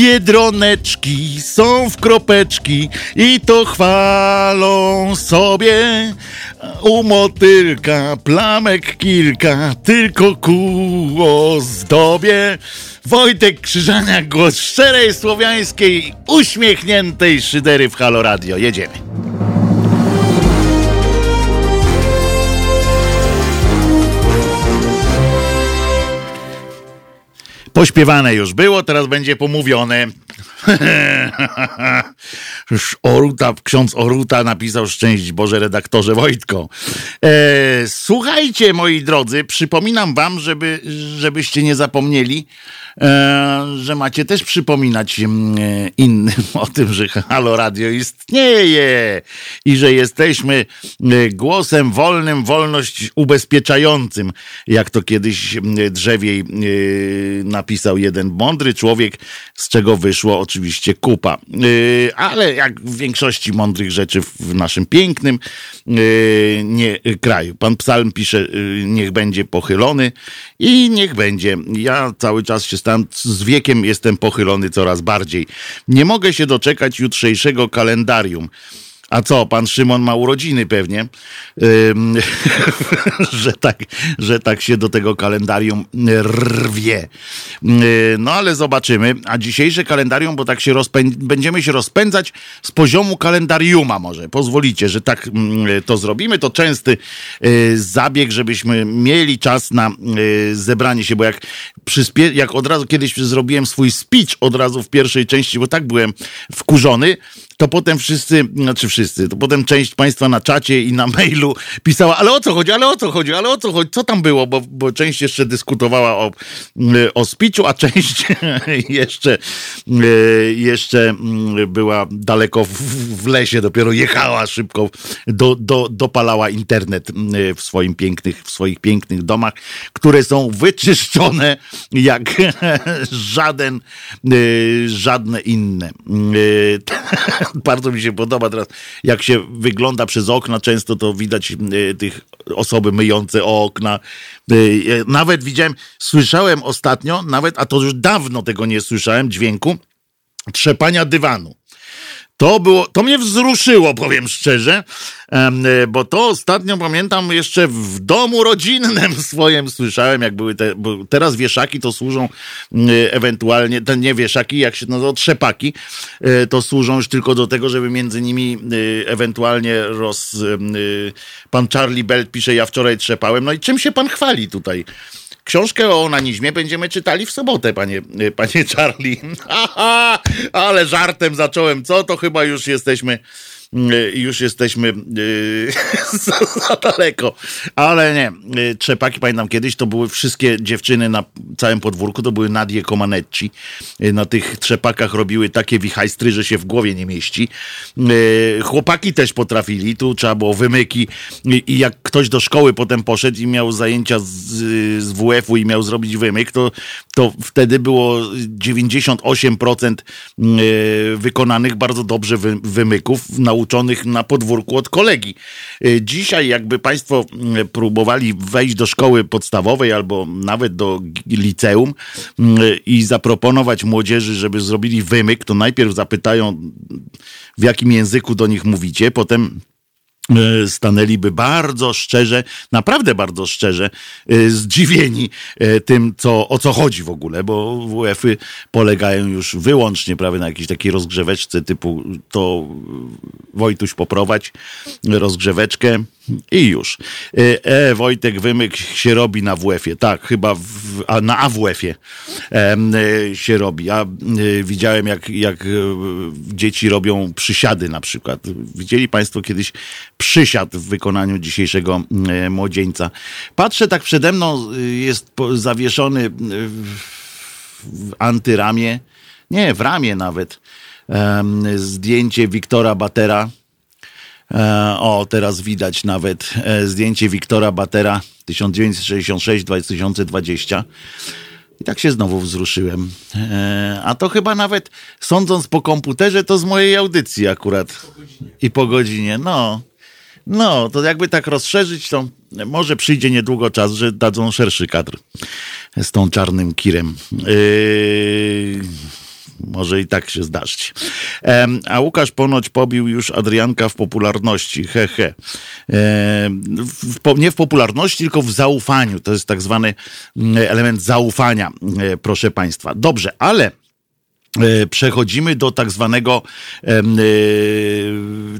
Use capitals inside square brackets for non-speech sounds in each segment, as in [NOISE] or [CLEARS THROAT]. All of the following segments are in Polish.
Biedroneczki są w kropeczki i to chwalą sobie. U motylka plamek kilka, tylko ku ozdobie. Wojtek Krzyżania, głos szczerej, słowiańskiej, uśmiechniętej szydery w Halo Radio. Jedziemy. Pośpiewane już było, teraz będzie pomówione. [LAUGHS] Oruta, ksiądz Oruta napisał szczęść Boże redaktorze Wojtko. E, słuchajcie moi drodzy, przypominam wam, żeby, żebyście nie zapomnieli, że macie też przypominać e, innym [LAUGHS] o tym, że Halo Radio istnieje i że jesteśmy e, głosem wolnym, wolność ubezpieczającym, jak to kiedyś drzewiej e, napisał jeden mądry człowiek, z czego wyszło oczywiście kupa. E, ale jak w większości mądrych rzeczy w naszym pięknym nie, kraju. Pan Psalm pisze, niech będzie pochylony i niech będzie. Ja cały czas się stałem, z wiekiem jestem pochylony coraz bardziej. Nie mogę się doczekać jutrzejszego kalendarium. A co, pan Szymon ma urodziny pewnie, [LAUGHS] że, tak, że tak się do tego kalendarium rwie. No ale zobaczymy. A dzisiejsze kalendarium, bo tak się rozpę- będziemy się rozpędzać z poziomu kalendariuma może. Pozwolicie, że tak to zrobimy. To częsty yy, zabieg, żebyśmy mieli czas na yy, zebranie się, bo jak, przyspie- jak od razu kiedyś zrobiłem swój speech od razu w pierwszej części, bo tak byłem wkurzony, to potem wszyscy, znaczy wszyscy, to potem część państwa na czacie i na mailu pisała, ale o co chodzi, ale o co chodzi, ale o co chodzi, co tam było, bo, bo część jeszcze dyskutowała o, o spiciu, a część [LAUGHS] jeszcze, jeszcze była daleko w, w lesie, dopiero jechała szybko, do, do, dopalała internet w, swoim pięknych, w swoich pięknych domach, które są wyczyszczone jak [LAUGHS] żaden, żadne inne [LAUGHS] [LAUGHS] bardzo mi się podoba teraz, jak się wygląda przez okna, często to widać y, tych osoby myjące okna. Y, nawet widziałem, słyszałem ostatnio, nawet, a to już dawno tego nie słyszałem, dźwięku, trzepania dywanu. To było, to mnie wzruszyło, powiem szczerze, bo to ostatnio pamiętam jeszcze w domu rodzinnym [LAUGHS] swoim słyszałem, jak były te, teraz wieszaki to służą ewentualnie, te nie wieszaki, jak się nazywa, trzepaki, e, to służą już tylko do tego, żeby między nimi e, ewentualnie roz... Pan Charlie Belt pisze, ja wczoraj trzepałem, no i czym się pan chwali tutaj? Książkę o onanizmie będziemy czytali w sobotę, panie, panie Charlie. [LAUGHS] ale żartem zacząłem. Co to chyba już jesteśmy Y, już jesteśmy y, za, [LAUGHS] za daleko. Ale nie, y, trzepaki pamiętam kiedyś, to były wszystkie dziewczyny na całym podwórku, to były Nadie Comaneci. Na tych trzepakach robiły takie wichajstry, że się w głowie nie mieści. Chłopaki też potrafili, tu trzeba było wymyki i jak ktoś do szkoły potem poszedł i miał zajęcia z, z WF-u i miał zrobić wymyk, to, to wtedy było 98% wykonanych bardzo dobrze wymyków. Nauczycieli nauczonych na podwórku od kolegi. Y, dzisiaj, jakby Państwo y, próbowali wejść do szkoły podstawowej albo nawet do liceum y, i zaproponować młodzieży, żeby zrobili wymyk, to najpierw zapytają, w jakim języku do nich mówicie, potem E, stanęliby bardzo szczerze, naprawdę bardzo szczerze, e, zdziwieni e, tym, co, o co chodzi w ogóle, bo WF-y polegają już wyłącznie prawie na jakiejś takiej rozgrzeweczce typu to Wojtuś poprowadź rozgrzeweczkę, i już. E, e, Wojtek Wymyk się robi na WF-ie. Tak, chyba w, a na AWF-ie e, się robi. Ja e, widziałem, jak, jak e, dzieci robią przysiady na przykład. Widzieli Państwo kiedyś przysiad w wykonaniu dzisiejszego e, młodzieńca. Patrzę tak przede mną, jest zawieszony w antyramie, nie, w ramię nawet, zdjęcie Wiktora Batera E, o, teraz widać nawet e, zdjęcie Wiktora Batera 1966-2020. I tak się znowu wzruszyłem. E, a to chyba nawet, sądząc po komputerze, to z mojej audycji akurat. I po godzinie, no. No, to jakby tak rozszerzyć, to może przyjdzie niedługo czas, że dadzą szerszy kadr z tą czarnym kirem. Yy może i tak się zdarzyć. A Łukasz ponoć pobił już Adrianka w popularności. He, he. Nie w popularności, tylko w zaufaniu. To jest tak zwany mm, element zaufania, e, proszę Państwa. Dobrze, ale przechodzimy do tak zwanego e,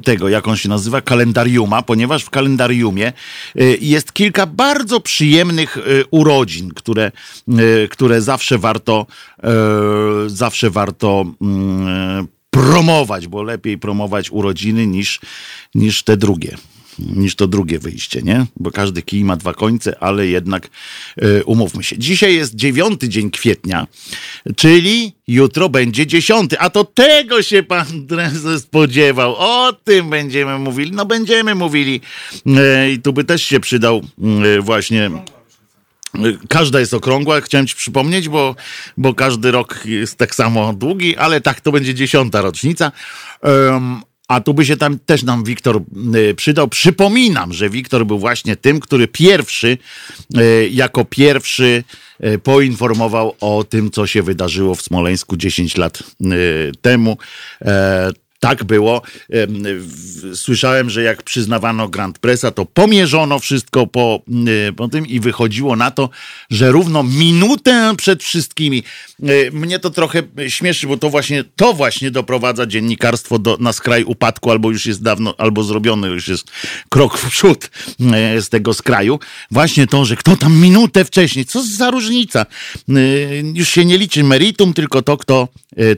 tego, jak on się nazywa, kalendariuma, ponieważ w kalendariumie e, jest kilka bardzo przyjemnych urodzin, które, które zawsze warto zawsze warto mm, promować, bo lepiej promować urodziny niż, niż te drugie niż to drugie wyjście, nie? Bo każdy kij ma dwa końce, ale jednak y, umówmy się. Dzisiaj jest dziewiąty dzień kwietnia, czyli jutro będzie dziesiąty, a to tego się pan Drezes spodziewał. O tym będziemy mówili. No będziemy mówili y, i tu by też się przydał y, właśnie Każda jest okrągła, chciałem ci przypomnieć, bo, bo każdy rok jest tak samo długi, ale tak, to będzie dziesiąta rocznica. A tu by się tam też nam Wiktor y, przydał. Przypominam, że Wiktor był właśnie tym, który pierwszy, y, jako pierwszy y, poinformował o tym, co się wydarzyło w Smoleńsku 10 lat temu. Tak było. Słyszałem, że jak przyznawano Grand Pressa, to pomierzono wszystko po, e, po tym i wychodziło na to, że równo minutę przed wszystkimi. E, mnie to trochę śmieszy, bo to właśnie, to właśnie doprowadza dziennikarstwo do, na skraj upadku, albo już jest dawno, albo zrobiony już jest krok w przód e, z tego skraju. Właśnie to, że kto tam minutę wcześniej, co za różnica. Już się nie liczy meritum, tylko to, kto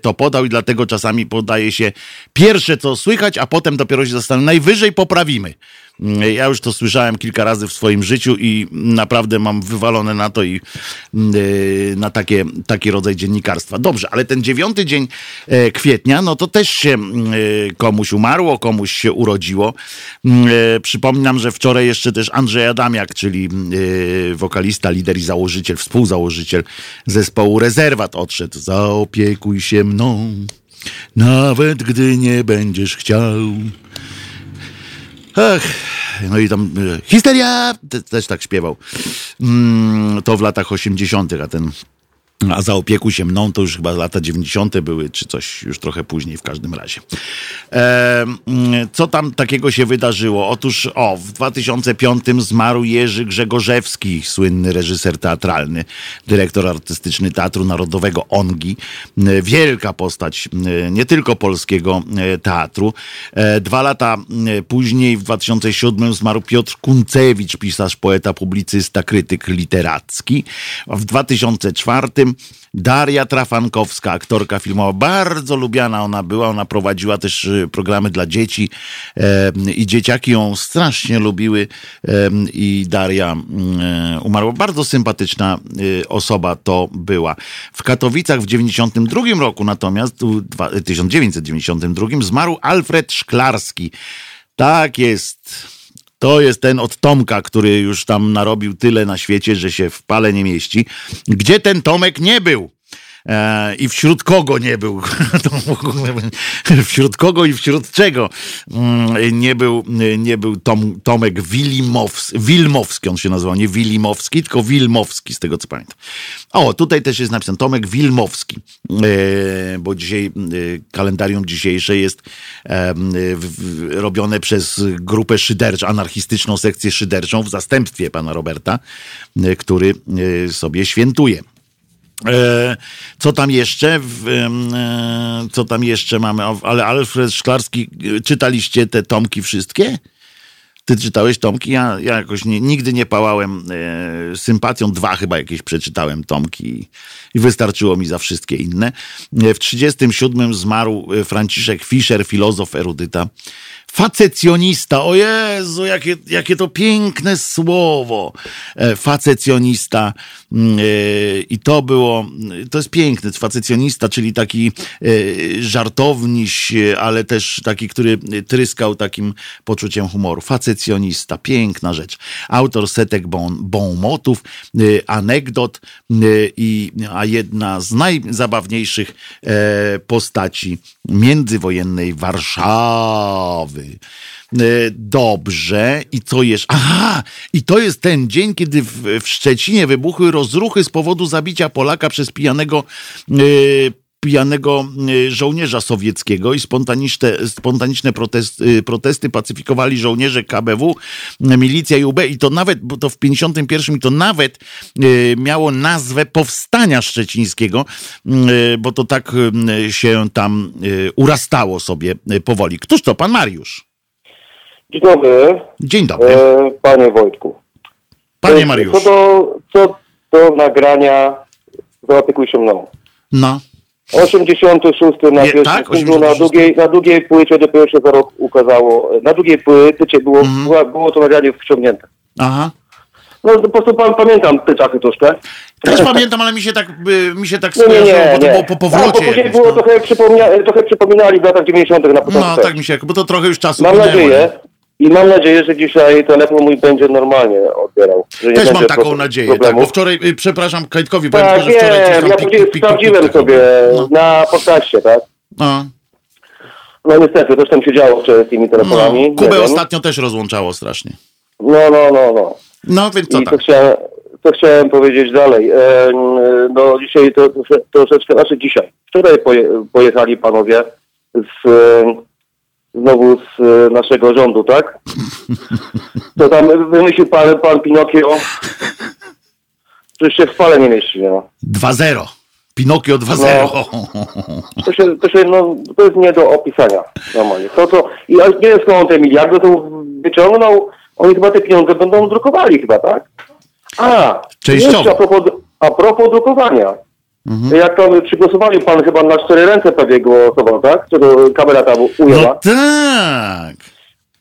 to podał i dlatego czasami podaje się pierwsze, co słychać, a potem dopiero się zastanawiam. Najwyżej poprawimy. Mm, ja już to słyszałem kilka razy w swoim życiu i naprawdę mam wywalone na to i mm, e, na takie, taki rodzaj dziennikarstwa. Dobrze, ale ten dziewiąty dzień e, kwietnia, no to też się mm, e, komuś umarło, komuś się urodziło. Przypominam, że wczoraj jeszcze też Andrzej Adamiak, czyli wokalista, lider i założyciel, współzałożyciel zespołu Rezerwat odszedł. Zaopiekuj się mną nawet gdy nie będziesz chciał. Ach, no i tam e, histeria też tak śpiewał. Mm, to w latach 80., a ten a zaopiekuj się mną, to już chyba lata 90. były, czy coś już trochę później w każdym razie. E, co tam takiego się wydarzyło? Otóż, o, w 2005 zmarł Jerzy Grzegorzewski, słynny reżyser teatralny, dyrektor artystyczny Teatru Narodowego ONGI. Wielka postać nie tylko polskiego e, teatru. E, dwa lata e, później, w 2007 zmarł Piotr Kuncewicz, pisarz, poeta, publicysta, krytyk literacki. W 2004 Daria Trafankowska, aktorka filmowa, bardzo lubiana ona była. Ona prowadziła też y, programy dla dzieci i dzieciaki ją strasznie lubiły i Daria e, umarła. Bardzo sympatyczna y, osoba to była. W Katowicach w 92 roku natomiast, w 1992 zmarł Alfred Szklarski. Tak jest. To jest ten od Tomka, który już tam narobił tyle na świecie, że się w pale nie mieści. Gdzie ten Tomek nie był? E, i wśród kogo nie był, [LAUGHS] wśród kogo i wśród czego mm, nie był, nie był Tom, Tomek Wilimows, Wilmowski, on się nazywał, nie Wilimowski, tylko Wilmowski, z tego co pamiętam. O, tutaj też jest napisane Tomek Wilmowski, e, bo dzisiaj e, kalendarium dzisiejsze jest robione przez grupę szyderczą, anarchistyczną sekcję szyderczą w zastępstwie pana Roberta, który sobie świętuje. E, co tam jeszcze? E, co tam jeszcze mamy? Ale Alfred Szklarski, e, czytaliście te tomki wszystkie? Ty czytałeś tomki? Ja, ja jakoś nie, nigdy nie pałałem sympatią. Dwa chyba jakieś przeczytałem tomki i wystarczyło mi za wszystkie inne. W 37 zmarł Franciszek Fischer, filozof, erudyta Facecjonista, o Jezu, jakie, jakie to piękne słowo. E, facecjonista. Mm, e, I to było, to jest piękne. Facecjonista, czyli taki e, żartowniś, ale też taki, który tryskał takim poczuciem humoru. Facecjonista, piękna rzecz. Autor setek bon, bon motów, anegdot, i, a jedna z najzabawniejszych postaci międzywojennej Warszawy. E, dobrze. I co jeszcze? Aha! I to jest ten dzień, kiedy w, w Szczecinie wybuchły rozruchy z powodu zabicia Polaka przez pijanego yy, pijanego y, żołnierza sowieckiego i spontaniczne, spontaniczne protesty, protesty pacyfikowali żołnierze KBW, milicja i UB i to nawet, bo to w 51 i to nawet miało nazwę Powstania Szczecińskiego, bo to tak się tam urastało sobie powoli. Któż to? Pan Mariusz. Dzień dobry. Dzień dobry. E, panie Wojtku. Panie Mariusz. Co do, co do nagrania Zaopiekuj się mną. No. 86 na, Nie, tak? 86. na, długiej, na długiej płycie dopiero się za rok ukazało. Na długiej płycie było, mhm. było to nagranie wciągnięte. Aha. No po prostu pan, pamiętam te czasy troszkę. Też pamiętam, ale mi się tak, mi się tak skojarzyło, nie, nie, bo to było po powrocie. No, bo później było no. trochę, trochę przypominali w latach 90. na początku. No tak mi się, bo to trochę już czasu Mam nadzieję, i mam nadzieję, że dzisiaj telefon mój będzie normalnie odbierał. Też mam taką nadzieję, tak, bo wczoraj, y, przepraszam Kajtkowi, tak, powiem, że wczoraj... Wiem, ja później sprawdziłem sobie no. na podcaście, tak? No. No niestety, coś tam się działo z tymi telefonami. No, Kubę ostatnio też rozłączało strasznie. No, no, no, no. No, więc co I tak? To chciałem, to chciałem powiedzieć dalej. E, no dzisiaj to, to troszeczkę, znaczy dzisiaj. Wczoraj poje, pojechali panowie z znowu z e, naszego rządu, tak? To tam wymyślił pan, pan Pinokio, że się w fale nie mieści. No. 2-0. Pinokio 2-0. No, to, się, to, się, no, to jest nie do opisania normalnie. To, to, I nie wiem skąd te miliardy to wyciągnął. Oni chyba te pieniądze będą drukowali chyba, tak? A, Częściowo. Jeszcze a propos, a propos drukowania. Mhm. Jak tam przy głosowaniu pan chyba na cztery ręce prawie głosował, tak? Czego kamera tam ujęła. No tak.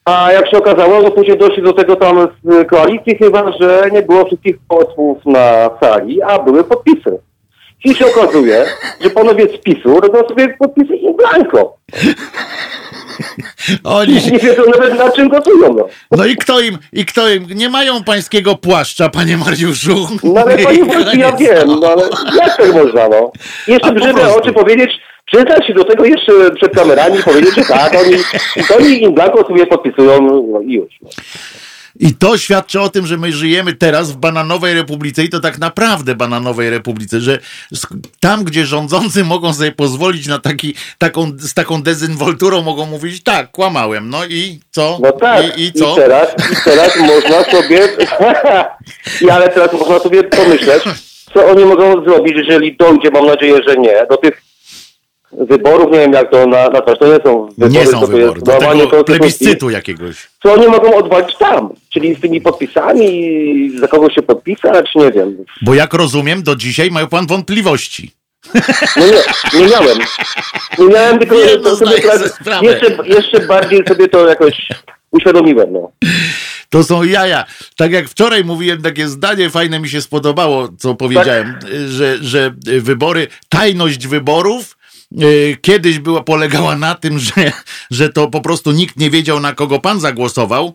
A jak się okazało, że później doszli do tego tam z koalicji chyba, że nie było wszystkich posłów na sali, a były podpisy. I się okazuje, że panowie z PiSu robią sobie podpisy in blanco. [LAUGHS] Oni nie wiedzą nawet na czym gotują. No. no i kto im, i kto im, nie mają pańskiego płaszcza, panie Mariuszu. No ale [LAUGHS] panie Mariuszu, ja wiem, no ale jak tak można, no? Jeszcze brzywe oczy powiedzieć, przyznać się do tego jeszcze przed kamerami, powiedzieć, że tak, oni, oni im blanko sobie podpisują no i już. No. I to świadczy o tym, że my żyjemy teraz w bananowej republice i to tak naprawdę bananowej republice, że tam, gdzie rządzący mogą sobie pozwolić na taki, taką, z taką dezynwolturą mogą mówić, tak, kłamałem, no i co? No tak, i, i co? I teraz, i teraz można sobie, [LAUGHS] I ale teraz można sobie pomyśleć, co oni mogą zrobić, jeżeli dojdzie, mam nadzieję, że nie, do tych wyborów, nie wiem jak to na, na to, to nie są wybory. Nie są to wybory, to jest do plebiscytu jakiegoś. Co oni mogą odwalić tam? Czyli z tymi podpisami, za kogo się podpisać, nie wiem. Bo jak rozumiem, do dzisiaj mają pan wątpliwości. No nie, nie miałem. Nie miałem, tylko nie, no, sobie jeszcze, jeszcze bardziej sobie to jakoś uświadomiłem. No. To są jaja. Tak jak wczoraj mówiłem, takie zdanie fajne mi się spodobało, co powiedziałem, tak. że, że wybory, tajność wyborów kiedyś była, polegała na tym, że, że to po prostu nikt nie wiedział, na kogo pan zagłosował,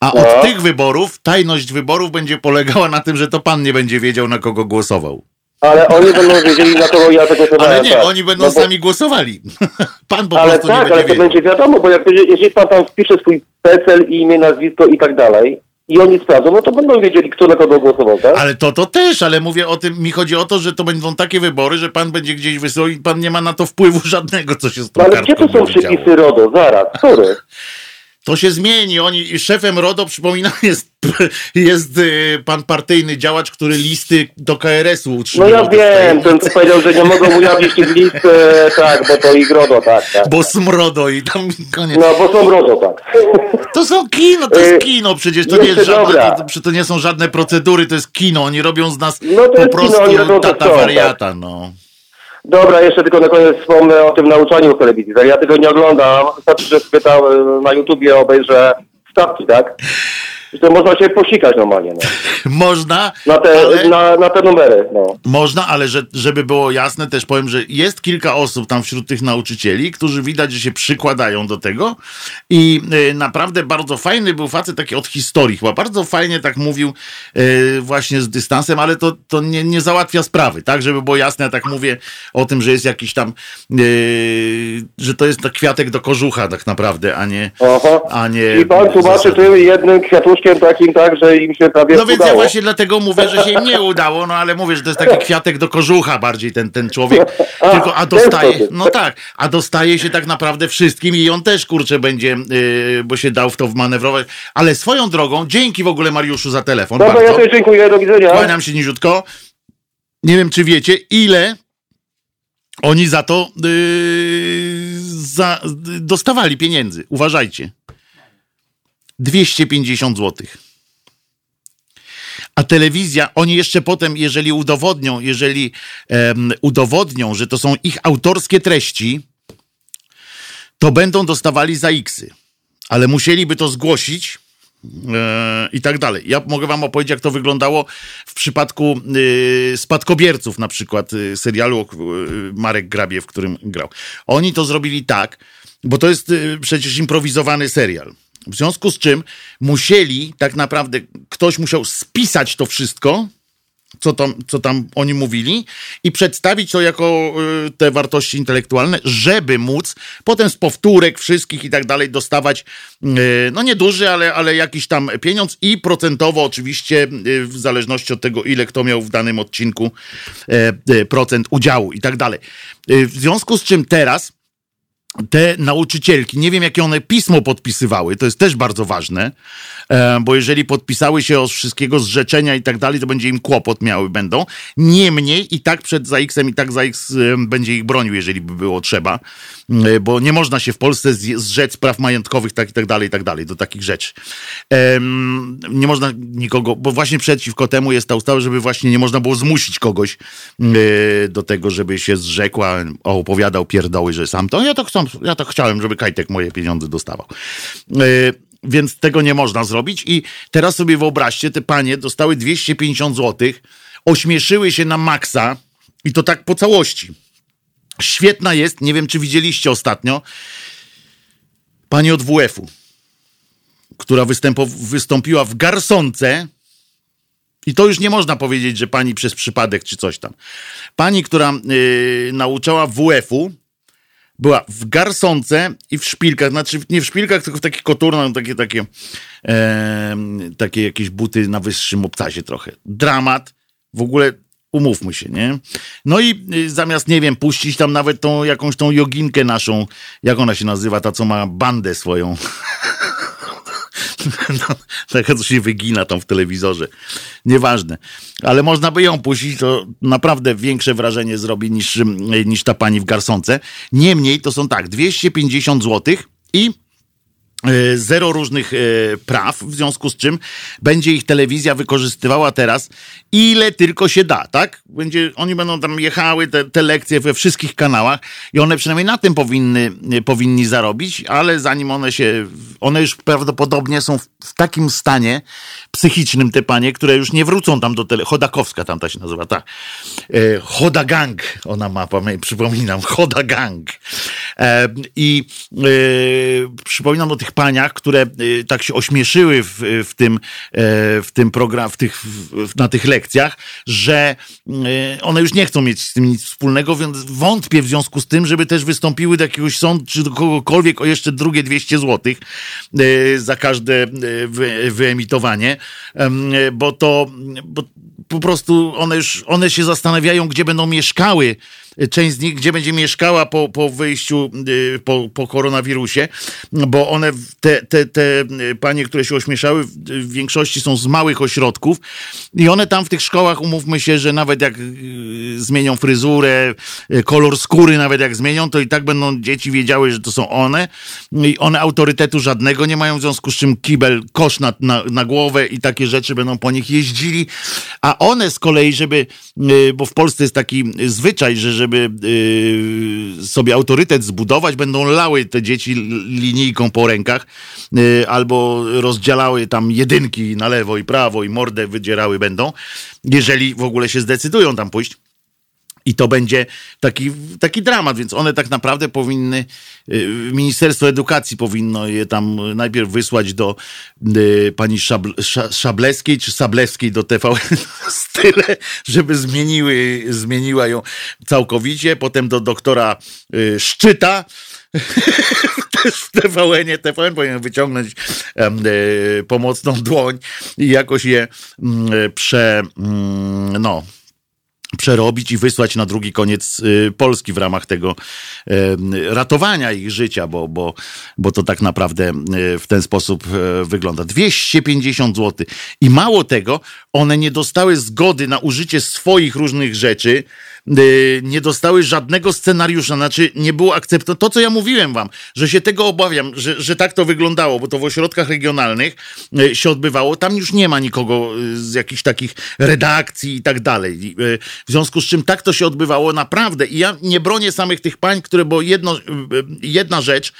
a od no. tych wyborów, tajność wyborów będzie polegała na tym, że to pan nie będzie wiedział, na kogo głosował. Ale oni będą wiedzieli, na kogo ja zagłosowałem. Ale nie, tak. oni będą no bo... sami głosowali. [LAUGHS] Pan po ale prostu tak, nie będzie ale to będzie wiadomo, bo jak, jeżeli pan tam wpisze swój PESEL, imię, nazwisko i tak dalej, i oni sprawdzą, no to będą wiedzieli, kto na kogo głosował, tak? Ale to to też, ale mówię o tym, mi chodzi o to, że to będą takie wybory, że pan będzie gdzieś wysłał i pan nie ma na to wpływu [LAUGHS] żadnego, co się z tą no, Ale gdzie to są przepisy RODO? Zaraz, który? [LAUGHS] To się zmieni. Oni, szefem RODO, przypominam, [LAUGHS] jest, jest y, pan partyjny działacz, który listy do KRS-u utrzymał. No ja wiem, ten co powiedział, że nie mogą ujawnić tych list, e, tak, bo to ich RODO, tak, tak. Bo smrodo i tam koniec. No, bo są RODO, tak. To są kino, to jest e, kino, przecież to nie jest żadne, to, to, nie są żadne procedury, to jest kino. Oni robią z nas no, po prostu kino, tata wariata, no. Dobra, jeszcze tylko na koniec wspomnę o tym nauczaniu w telewizji. Ja tego nie oglądam. Wystarczy, że spytał na YouTubie obejrzę stawki, tak? To można się posikać normalnie. No. [LAUGHS] Można. Na te, ale... na, na te numery. No. Można, ale że, żeby było jasne, też powiem, że jest kilka osób tam wśród tych nauczycieli, którzy widać, że się przykładają do tego i y, naprawdę bardzo fajny był facet taki od historii chyba. Bardzo fajnie tak mówił y, właśnie z dystansem, ale to, to nie, nie załatwia sprawy, tak? Żeby było jasne, ja tak mówię o tym, że jest jakiś tam, y, że to jest kwiatek do kożucha tak naprawdę, a nie... Aha. A nie I pan tłumaczy tym jednym kwiatuszkiem gościem takim, tak, że im się prawie No więc udało. ja właśnie dlatego mówię, że się im nie udało, no ale mówię, że to jest taki kwiatek do kożucha bardziej ten, ten człowiek. [LAUGHS] A, Tylko, a dostaje, no tak, a dostaje się tak naprawdę wszystkim i on też, kurczę, będzie, yy, bo się dał w to wmanewrować. Ale swoją drogą, dzięki w ogóle Mariuszu za telefon Dobra, ja bardzo. też dziękuję, do widzenia. Kłaniam się niziutko. Nie wiem, czy wiecie, ile oni za to yy, za, dostawali pieniędzy. Uważajcie. 250 zł. A telewizja, oni jeszcze potem, jeżeli udowodnią, jeżeli em, udowodnią, że to są ich autorskie treści, to będą dostawali za X-y. Ale musieliby to zgłosić e, i tak dalej. Ja mogę wam opowiedzieć, jak to wyglądało w przypadku y, spadkobierców, na przykład y, serialu y, Marek Grabie, w którym grał. Oni to zrobili tak, bo to jest y, przecież improwizowany serial. W związku z czym musieli, tak naprawdę, ktoś musiał spisać to wszystko, co tam, co tam oni mówili i przedstawić to jako y, te wartości intelektualne, żeby móc potem z powtórek wszystkich i tak dalej dostawać, y, no nieduży, ale, ale jakiś tam pieniądz i procentowo oczywiście y, w zależności od tego, ile kto miał w danym odcinku e, e, procent udziału i tak dalej. Y, W związku z czym teraz te nauczycielki, nie wiem jakie one pismo podpisywały, to jest też bardzo ważne, e, bo jeżeli podpisały się o wszystkiego zrzeczenia i tak dalej, to będzie im kłopot miały będą. Niemniej i tak przed ZAX-em i tak ZAX e, będzie ich bronił, jeżeli by było trzeba, bo nie można się w Polsce zrzec praw majątkowych tak i tak dalej, i tak dalej, do takich rzeczy. Nie można nikogo, bo właśnie przeciwko temu jest ta ustawa, żeby właśnie nie można było zmusić kogoś e, do tego, żeby się zrzekła, opowiadał pierdoły, że sam to, ja to, chcę, ja to chciałem, żeby Kajtek moje pieniądze dostawał. E, Więc tego nie można zrobić i teraz sobie wyobraźcie, te panie dostały 250 zł, ośmieszyły się na maksa i to tak po całości. Świetna jest, nie wiem czy widzieliście ostatnio, pani od WF-u, która wystąpiła w garsonce i to już nie można powiedzieć, że pani przez przypadek czy coś tam. Pani, która yy, nauczała WF-u, była w garsonce i w szpilkach, znaczy nie w szpilkach, tylko w takich koturnach, takie, takie, e, takie jakieś buty na wyższym obcasie trochę. Dramat, w ogóle umówmy się, nie? No i y, zamiast, nie wiem, puścić tam nawet tą jakąś tą joginkę naszą, jak ona się nazywa, ta co ma bandę swoją. [LAUGHS] No, taka, co się wygina tam w telewizorze. Nieważne. Ale można by ją puścić, to naprawdę większe wrażenie zrobi niż, niż ta pani w garsonce. Niemniej to są tak, 250 zł i zero różnych e, praw, w związku z czym będzie ich telewizja wykorzystywała teraz ile tylko się da, tak? Będzie, oni będą tam jechały te, te lekcje we wszystkich kanałach i one przynajmniej na tym powinny, e, powinni zarobić, ale zanim one się, one już prawdopodobnie są w, w takim stanie psychicznym, te panie, które już nie wrócą tam do tele... Chodakowska tam ta się nazywa, tak. E, Choda Gang, ona ma, przypominam, Choda Gang. E, I e, przypominam o tych paniach, które e, tak się ośmieszyły w, w tym, e, w tym program, w tych, w, na tych lekcjach, że e, one już nie chcą mieć z tym nic wspólnego, więc wątpię w związku z tym, żeby też wystąpiły do jakiegoś sądu, czy do kogokolwiek o jeszcze drugie 200 złotych e, za każde wy, wyemitowanie, em, bo to, bo po prostu one już, one się zastanawiają, gdzie będą mieszkały, część z nich, gdzie będzie mieszkała po, po wyjściu, y, po, po koronawirusie, bo one, te, te, te y, panie, które się ośmieszały, w większości są z małych ośrodków i one tam w tych szkołach, umówmy się, że nawet jak y, zmienią fryzurę, kolor skóry nawet jak zmienią, to i tak będą dzieci wiedziały, że to są one i one autorytetu żadnego nie mają, w związku z czym kibel, kosz na, na, na głowę i takie rzeczy będą po nich jeździli, a one z kolei, żeby, bo w Polsce jest taki zwyczaj, że żeby y, sobie autorytet zbudować, będą lały te dzieci linijką po rękach y, albo rozdzielały tam jedynki na lewo i prawo i mordę wydzierały będą, jeżeli w ogóle się zdecydują tam pójść. I to będzie taki, taki dramat, więc one tak naprawdę powinny, y, Ministerstwo Edukacji powinno je tam najpierw wysłać do y, pani Szabl, Sza- Szablewskiej czy Sablewskiej do TVN style, [LAUGHS] żeby zmieniły, zmieniła ją całkowicie, potem do doktora y, Szczyta, [LAUGHS] też w TVN-ie, TVN powinien wyciągnąć e, pomocną dłoń i jakoś je mm, prze, mm, no, przerobić i wysłać na drugi koniec y, Polski w ramach tego ratowania ich życia, bo, bo, bo to tak naprawdę y, w ten sposób wygląda. 250 zł. I mało tego, one nie dostały zgody na użycie swoich różnych rzeczy, Y, nie dostały żadnego scenariusza, znaczy nie było akceptowane. To, co ja mówiłem wam, że się tego obawiam, że, że tak to wyglądało, bo to w ośrodkach regionalnych y, się odbywało. Tam już nie ma nikogo y, z jakichś takich redakcji i tak dalej. W związku z czym tak to się odbywało naprawdę. I ja nie bronię samych tych pań, które, bo jedno, jedna rzecz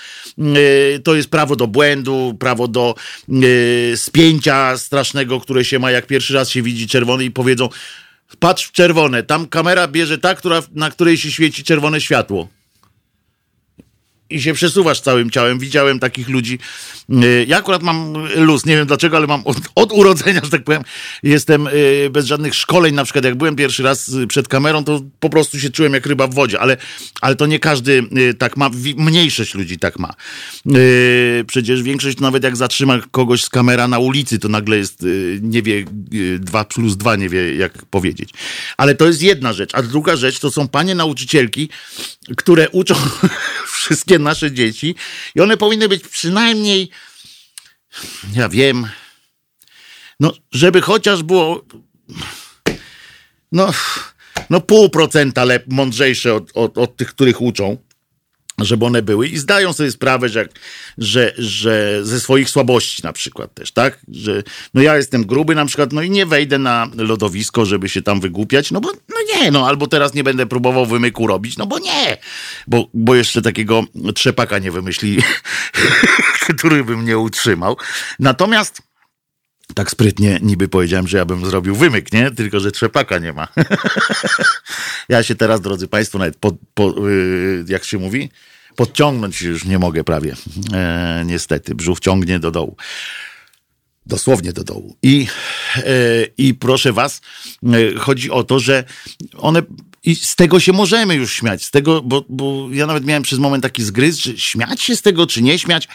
to jest prawo do błędu, prawo do spięcia strasznego, które się ma, jak pierwszy raz się widzi czerwony i powiedzą, Patrz w czerwone. Tam kamera bierze ta, która, na której się świeci czerwone światło i się przesuwasz całym ciałem. Widziałem takich ludzi. Y, ja akurat mam luz, nie wiem dlaczego, ale mam od, od, urodzenia, że tak powiem, jestem y, bez żadnych szkoleń. Na przykład, jak byłem pierwszy raz y, przed kamerą, to po prostu się czułem jak ryba w wodzie, ale, ale to nie każdy tak ma. Mniejszość ludzi tak ma. Przecież większość, nawet jak zatrzyma kogoś z kamera na ulicy, to nagle jest, nie wie, dwa plus dwa nie wie, jak powiedzieć. Ale to jest jedna rzecz. A druga rzecz to są panie nauczycielki, które uczą [LAUGHS] wszystkie nasze dzieci i one powinny być przynajmniej, ja wiem, no, żeby chociaż było, no, no pół procenta lep, mądrzejsze od, od, od tych, których uczą żeby one były i zdają sobie sprawę, że, że, że ze swoich słabości na przykład też, tak? Że no ja jestem gruby na przykład, no i nie wejdę na lodowisko, żeby się tam wygłupiać, no bo no nie, no albo teraz nie będę próbował wymyku robić, no bo nie, bo, bo jeszcze takiego trzepaka nie wymyśli, [LAUGHS] który by mnie utrzymał. Natomiast tak sprytnie niby powiedziałem, że ja bym zrobił wymyk, nie? Tylko, że trzepaka nie ma. [LAUGHS] ja się teraz, drodzy Państwo, nawet po, yy, jak się mówi, podciągnąć już nie mogę prawie. E, niestety, brzuch ciągnie do dołu. Dosłownie do dołu. I, e, I proszę was, e, chodzi o to, że one i z tego się możemy już śmiać, z tego, bo, bo ja nawet miałem przez moment taki zgryz, czy śmiać się z tego, czy nie śmiać,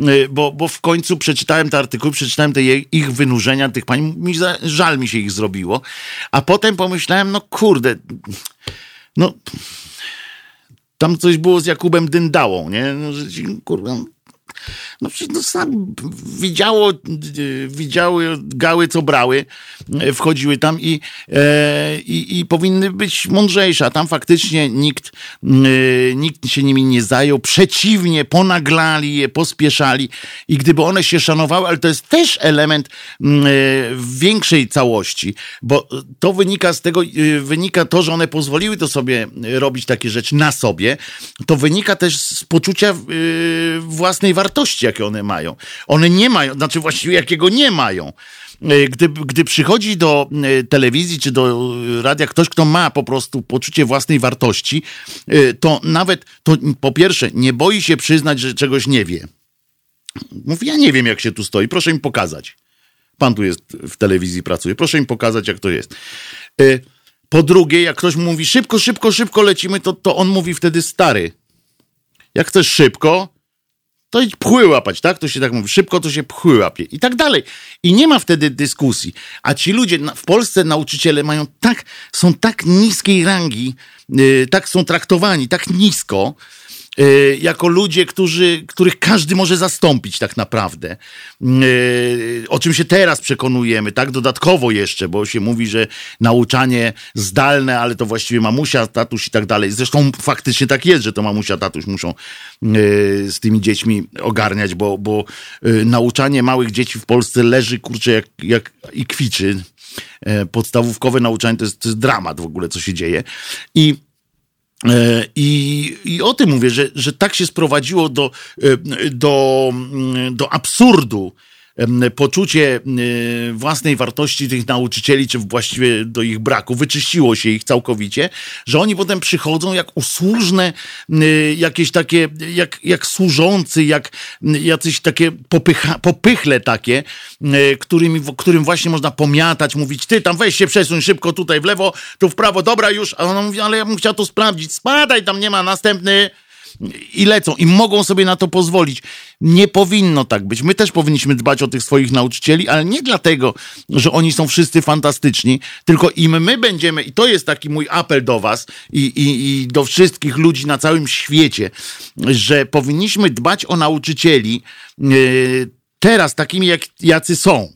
y, bo, bo w końcu przeczytałem te artykuły, przeczytałem te ich wynurzenia, tych pań, mi za, żal mi się ich zrobiło, a potem pomyślałem, no kurde, no tam coś było z Jakubem Dyndałą, nie? No, że, kurde, no przecież no sam widziało, widziały gały, co brały, e, wchodziły tam i, e, i, i powinny być mądrzejsze, a tam faktycznie nikt, e, nikt się nimi nie zajął, przeciwnie, ponaglali je, pospieszali i gdyby one się szanowały, ale to jest też element większej całości, bo to wynika z tego, wynika to, że one pozwoliły to sobie robić takie rzeczy na sobie, to wynika też z poczucia własnej wartości, jakie one mają. One nie mają, znaczy właściwie jakiego nie mają. E, gdy, gdy przychodzi do e, telewizji czy do radia ktoś, kto ma po prostu poczucie własnej wartości, e, to nawet, to po pierwsze, nie boi się przyznać, że czegoś nie wie. Mówi, ja nie wiem, jak się tu stoi, proszę mi pokazać. Pan tu jest w telewizji, pracuje, proszę mi pokazać, jak to jest. Po drugie, jak ktoś mówi szybko, szybko, szybko lecimy, to, to on mówi wtedy stary. Jak chcesz szybko, to idź pchły łapać, tak? To się tak mówi. Szybko to się pchły łapie i tak dalej. I nie ma wtedy dyskusji. A ci ludzie w Polsce, nauczyciele mają tak, są tak niskiej rangi, yy, tak są traktowani, tak nisko, jako ludzie, którzy, których każdy może zastąpić tak naprawdę. Y, o czym się teraz przekonujemy, tak? Dodatkowo jeszcze, bo się mówi, że nauczanie zdalne, ale to właściwie mamusia, tatuś i tak dalej. Zresztą faktycznie tak jest, że to mamusia, tatuś muszą y, z tymi dziećmi ogarniać, bo, bo nauczanie małych dzieci w Polsce leży, kurczę, jak, jak i kwiczy. Podstawówkowe nauczanie to jest, to jest dramat w ogóle, co się dzieje. I I, I o tym mówię, że, że tak się sprowadziło do, e, do, mm, do absurdu poczucie własnej wartości tych nauczycieli, czy właściwie do ich braku, wyczyściło się ich całkowicie, że oni potem przychodzą jak usłużne, jakieś takie, jak, jak służący, jak jacyś takie popycha, popychle takie, którymi, którym właśnie można pomiatać, mówić, ty tam weź się przesuń szybko tutaj w lewo, tu w prawo, dobra już, a mówi, ale ja bym chciał to sprawdzić, spadaj, tam nie ma następny, i lecą i mogą sobie na to pozwolić. Nie powinno tak być. My też powinniśmy dbać o tych swoich nauczycieli, ale nie dlatego, że oni są wszyscy fantastyczni, tylko im my będziemy, i to jest taki mój apel do was i, i, i do wszystkich ludzi na całym świecie, że powinniśmy dbać o nauczycieli yy, teraz takimi, jak, jacy są.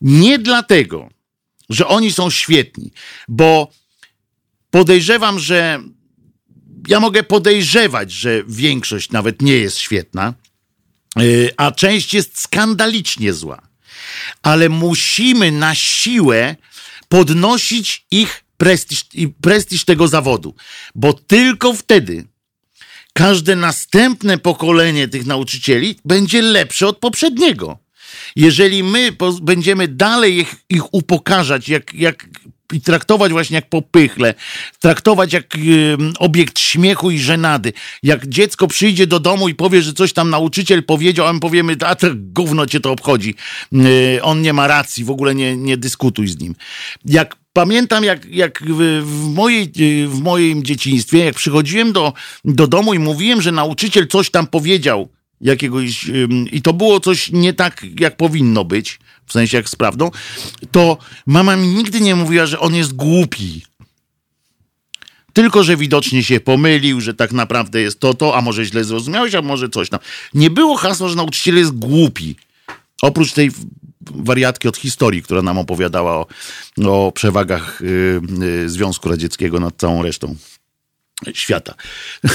Nie dlatego, że oni są świetni, bo podejrzewam, że ja mogę podejrzewać, że większość nawet nie jest świetna, yy, a część jest skandalicznie zła. Ale musimy na siłę podnosić ich prestiż, prestiż tego zawodu, bo tylko wtedy każde następne pokolenie tych nauczycieli będzie lepsze od poprzedniego. Jeżeli my będziemy dalej ich, ich upokarzać, jak, jak i traktować właśnie jak popychle, traktować jak y, obiekt śmiechu i żenady. Jak dziecko przyjdzie do domu i powie, że coś tam nauczyciel powiedział, a my powiemy, a to gówno cię to obchodzi. Y, on nie ma racji, w ogóle nie, nie dyskutuj z nim. Jak pamiętam, jak, jak w, mojej, w moim dzieciństwie, jak przychodziłem do, do domu i mówiłem, że nauczyciel coś tam powiedział, jakiegoś, i to było coś nie tak, jak powinno być, w sensie jak z prawdą, to mama mi nigdy nie mówiła, że on jest głupi. Tylko, że widocznie się pomylił, że tak naprawdę jest to, to, a może źle zrozumiałeś, a może coś tam. Nie było hasła, że nauczyciel jest głupi. Oprócz tej wariatki od historii, która nam opowiadała o, o przewagach y, y, Związku Radzieckiego nad całą resztą świata. [LAUGHS]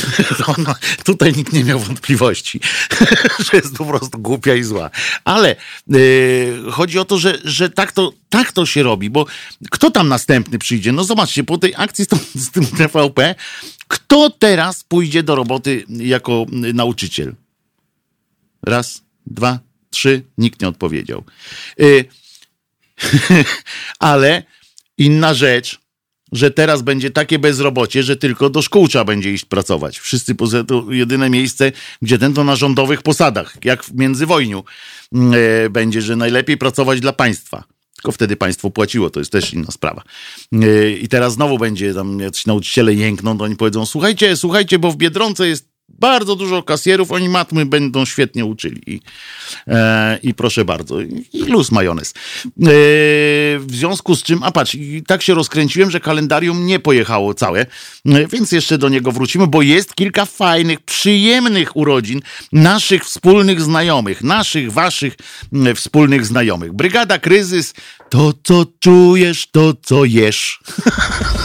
No, tutaj nikt nie miał wątpliwości, [LAUGHS] że jest po prostu głupia i zła. Ale yy, chodzi o to, że, że tak, to, tak to się robi, bo kto tam następny przyjdzie? No zobaczcie, po tej akcji z, tą, z tym TVP, kto teraz pójdzie do roboty jako nauczyciel? Raz, dwa, trzy, nikt nie odpowiedział. Yy, [LAUGHS] ale inna rzecz, że teraz będzie takie bezrobocie, że tylko do szkół trzeba będzie iść pracować. Wszyscy poza to jedyne miejsce, gdzie ten to na rządowych posadach, jak w międzywojniu mm, e, będzie, że najlepiej pracować dla państwa. Tylko wtedy państwo płaciło, to jest też inna sprawa. E, I teraz znowu będzie tam jacyś nauczyciele jękną, to oni powiedzą, słuchajcie, słuchajcie, bo w Biedronce jest bardzo dużo kasjerów, oni matmy będą świetnie uczyli. I, e, i proszę bardzo, i luz majonez. E, w związku z czym, a patrz, tak się rozkręciłem, że kalendarium nie pojechało całe, e, więc jeszcze do niego wrócimy, bo jest kilka fajnych, przyjemnych urodzin naszych wspólnych znajomych, naszych, waszych e, wspólnych znajomych. Brygada Kryzys, to co czujesz, to co jesz. [LAUGHS]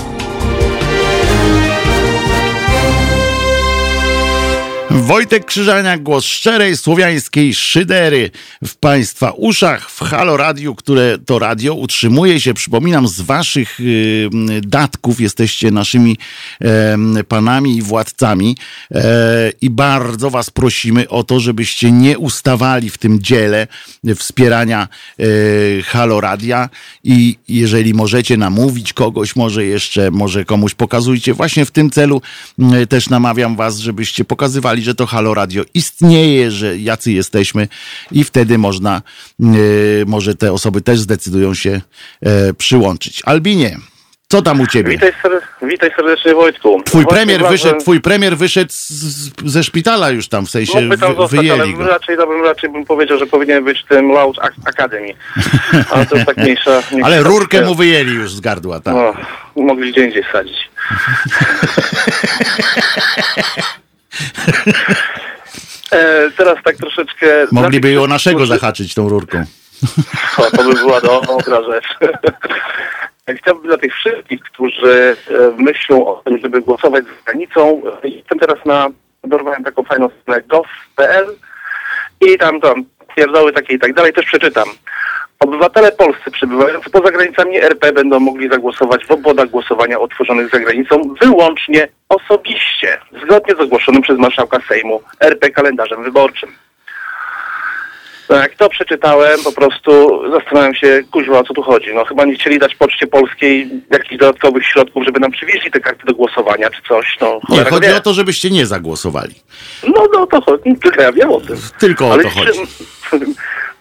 Wojtek Krzyżaniak, głos szczerej słowiańskiej szydery w Państwa uszach w Halo Radio, które to radio utrzymuje się, przypominam, z Waszych y, datków. Jesteście naszymi panami i władcami y, i bardzo Was prosimy o to, żebyście nie ustawali w tym dziele wspierania e, Halo Radia i jeżeli możecie namówić kogoś, może jeszcze, może komuś pokazujcie. Właśnie w tym celu też namawiam Was, żebyście pokazywali że to Halo Radio istnieje, że jacy jesteśmy i wtedy można, e, może te osoby też zdecydują się e, przyłączyć. Albinie, co tam u ciebie? Witaj, witaj serdecznie Wojtku. Twój premier, wyszedł, twój premier wyszedł z, ze szpitala już tam, w sensie no, tam zostać, wyjęli go. Raczej, no, bym, raczej bym powiedział, że powinien być w tym Loud Academy. [LAUGHS] Ale to jest tak mniejsza... mniejsza Ale rurkę mu wyjęli już z gardła, tak? No, mogli gdzie indziej sadzić. [LAUGHS] E, teraz tak troszeczkę... Mogliby ją naszego zahaczyć tą rurką. O, to by była dobra rzecz. Chciałbym dla tych wszystkich, którzy e, myślą o tym, żeby głosować za granicą, jestem teraz na, dorwałem taką fajną stronę gov.pl i tam tam pierdoły takie i tak dalej, też przeczytam. Obywatele polscy przebywający poza granicami RP będą mogli zagłosować w obwodach głosowania otworzonych za granicą wyłącznie osobiście, zgodnie z ogłoszonym przez marszałka Sejmu RP kalendarzem wyborczym. Jak to przeczytałem, po prostu zastanawiam się, kuźwa, o co tu chodzi. No chyba nie chcieli dać Poczcie Polskiej jakichś dodatkowych środków, żeby nam przywieźli te karty do głosowania, czy coś. No, nie, chodzi wie. o to, żebyście nie zagłosowali. No, no to chodzi, tylko ja wiem o tym. Tylko o Ale to chodzi. [LAUGHS]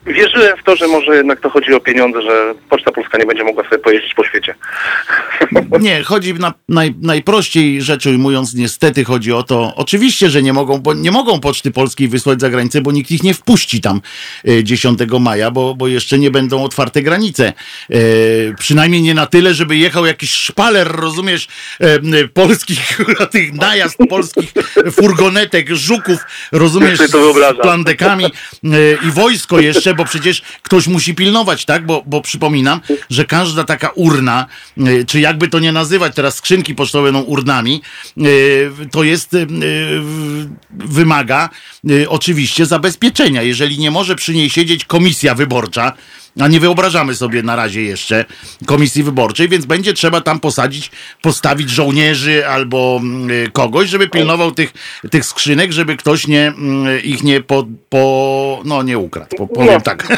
wierzyłem w to, że może jednak to chodzi o pieniądze, że Poczta Polska nie będzie mogła sobie pojeździć po świecie. [LAUGHS] Nie, chodzi na naj, najprościej rzecz ujmując, niestety chodzi o to, oczywiście, że nie mogą, bo nie mogą Poczty Polskiej wysłać za granicę, bo nikt ich nie wpuści tam 10 e, maja, bo, bo jeszcze nie będą otwarte granice. E, przynajmniej nie na tyle, żeby jechał jakiś szpaler, rozumiesz, e, polskich, [LAUGHS] tych najazd polskich furgonetek, żuków, rozumiesz, z plandekami e, i wojsko jeszcze, bo przecież ktoś musi pilnować, tak? Bo, bo przypominam, że każda taka urna, e, czy jakby to nie nazywać, teraz skrzynki pocztowe urnami, e, to jest, wymaga oczywiście zabezpieczenia. Jeżeli nie może przy niej siedzieć komisja wyborcza, a nie wyobrażamy sobie na razie jeszcze komisji wyborczej, więc będzie trzeba tam posadzić, postawić żołnierzy albo mm, kogoś, żeby pilnował tych, tych skrzynek, żeby ktoś nie, mm, ich nie po, po no nie ukradł, po, powiem no. tak.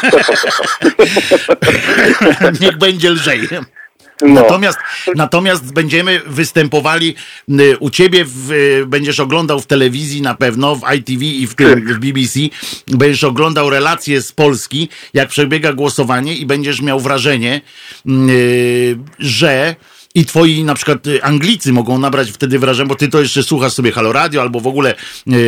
[LAUGHS] Niech będzie lżej. No. Natomiast, natomiast będziemy występowali y, u ciebie, w, y, będziesz oglądał w telewizji na pewno, w ITV i w, tym, w BBC, będziesz oglądał relacje z Polski, jak przebiega głosowanie i będziesz miał wrażenie, y, że i twoi na przykład y, Anglicy mogą nabrać wtedy wrażenie, bo ty to jeszcze słuchasz sobie Halo Radio, albo w ogóle yy,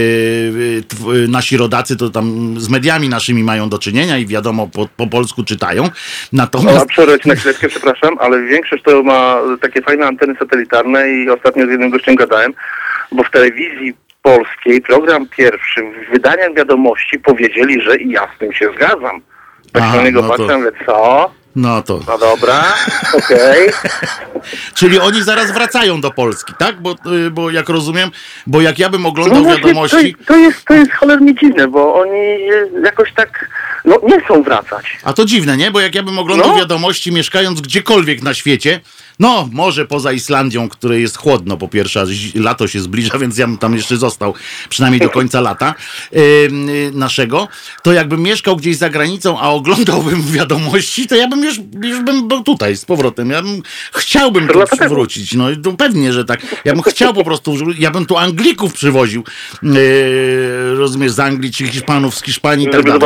yy, nasi rodacy to tam z mediami naszymi mają do czynienia i wiadomo, po, po polsku czytają. Natomiast... No, przerwę na chwileczkę, przepraszam, ale większość to ma takie fajne anteny satelitarne i ostatnio z jednym gościem gadałem, bo w telewizji polskiej program pierwszy w wydaniach wiadomości powiedzieli, że i ja z tym się zgadzam. Tak na niego no patrzę, to... co? No to. No dobra, okej. Okay. [LAUGHS] Czyli oni zaraz wracają do Polski, tak? Bo, y, bo jak rozumiem, bo jak ja bym oglądał no wiadomości. To, to, jest, to jest cholernie dziwne, bo oni jakoś tak no, nie chcą wracać. A to dziwne, nie? Bo jak ja bym oglądał no. wiadomości mieszkając gdziekolwiek na świecie, no, może poza Islandią, której jest chłodno, po pierwsze, lato się zbliża, [LAUGHS] więc ja bym tam jeszcze został przynajmniej do końca lata yy, naszego. To jakbym mieszkał gdzieś za granicą, a oglądałbym [LAUGHS] wiadomości, to ja bym już, już bym był tutaj z powrotem. Ja bym chciałbym tu wrócić. No to pewnie, że tak. Ja bym chciał po prostu, ja bym tu Anglików przywoził. Yy, rozumiesz, z Anglii czy Hiszpanów, z Hiszpanii i tak dalej.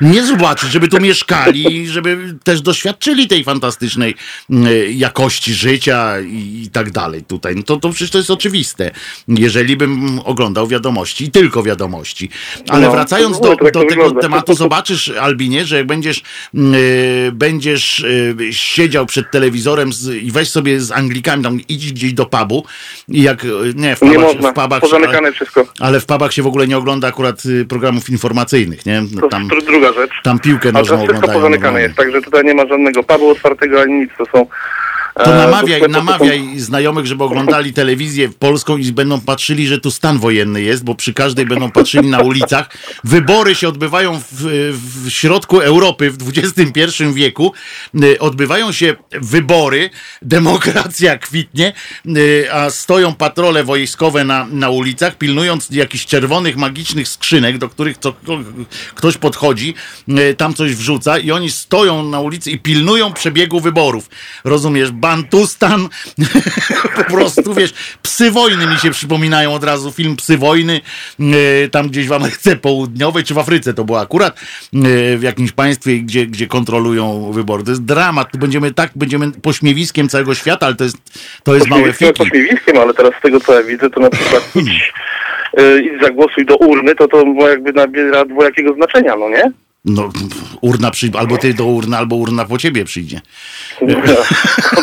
Nie zobaczyć, żeby tu mieszkali, żeby też doświadczyli tej fantastycznej yy, jakości życia i, i, tak dalej tutaj. No to, to przecież to jest oczywiste. Jeżeli bym oglądał wiadomości i tylko wiadomości. Ale no, wracając do, do tego tematu, zobaczysz, Albinie, że jak będziesz, yy, będziesz yy, siedział przed telewizorem z, i weź sobie z Anglikami, tam idź gdzieś do pubu i jak, nie, w pubach, nie można, w pubach ale, wszystko. Ale w pubach się w ogóle nie ogląda akurat y, programów informacyjnych, nie? Tam, to druga rzecz. Tam piłkę nożną oglądają. wszystko pozamykane jest, także tutaj nie ma żadnego pubu otwartego ani nic, to są to e, namawiaj, namawiaj znajomych, żeby oglądali telewizję polską i będą patrzyli, że tu stan wojenny jest, bo przy każdej będą patrzyli na ulicach. Wybory się odbywają w, w środku Europy w XXI wieku. E, odbywają się wybory, demokracja kwitnie, e, a stoją patrole wojskowe na, na ulicach, pilnując jakichś czerwonych, magicznych skrzynek, do których co, ktoś podchodzi, tam coś wrzuca i oni stoją na ulicy i pilnują przebiegu wyborów. Rozumiesz? Bantustan, [LAUGHS] po prostu, wiesz, psy wojny mi się przypominają od razu, film Psy wojny, e, tam gdzieś w Ameryce Południowej, czy w Afryce to było akurat, e, w jakimś państwie, gdzie, gdzie kontrolują wybory. To jest dramat, tu będziemy tak, będziemy pośmiewiskiem całego świata, ale to jest, to jest małe fiki. Pośmiewiskiem, ale teraz z tego co ja widzę, to na przykład idź, e, idź zagłosuj do urny, to to jakby nabiera dwojakiego znaczenia, no nie? No, urna przyjdzie, albo ty do urny, albo urna po ciebie przyjdzie. No,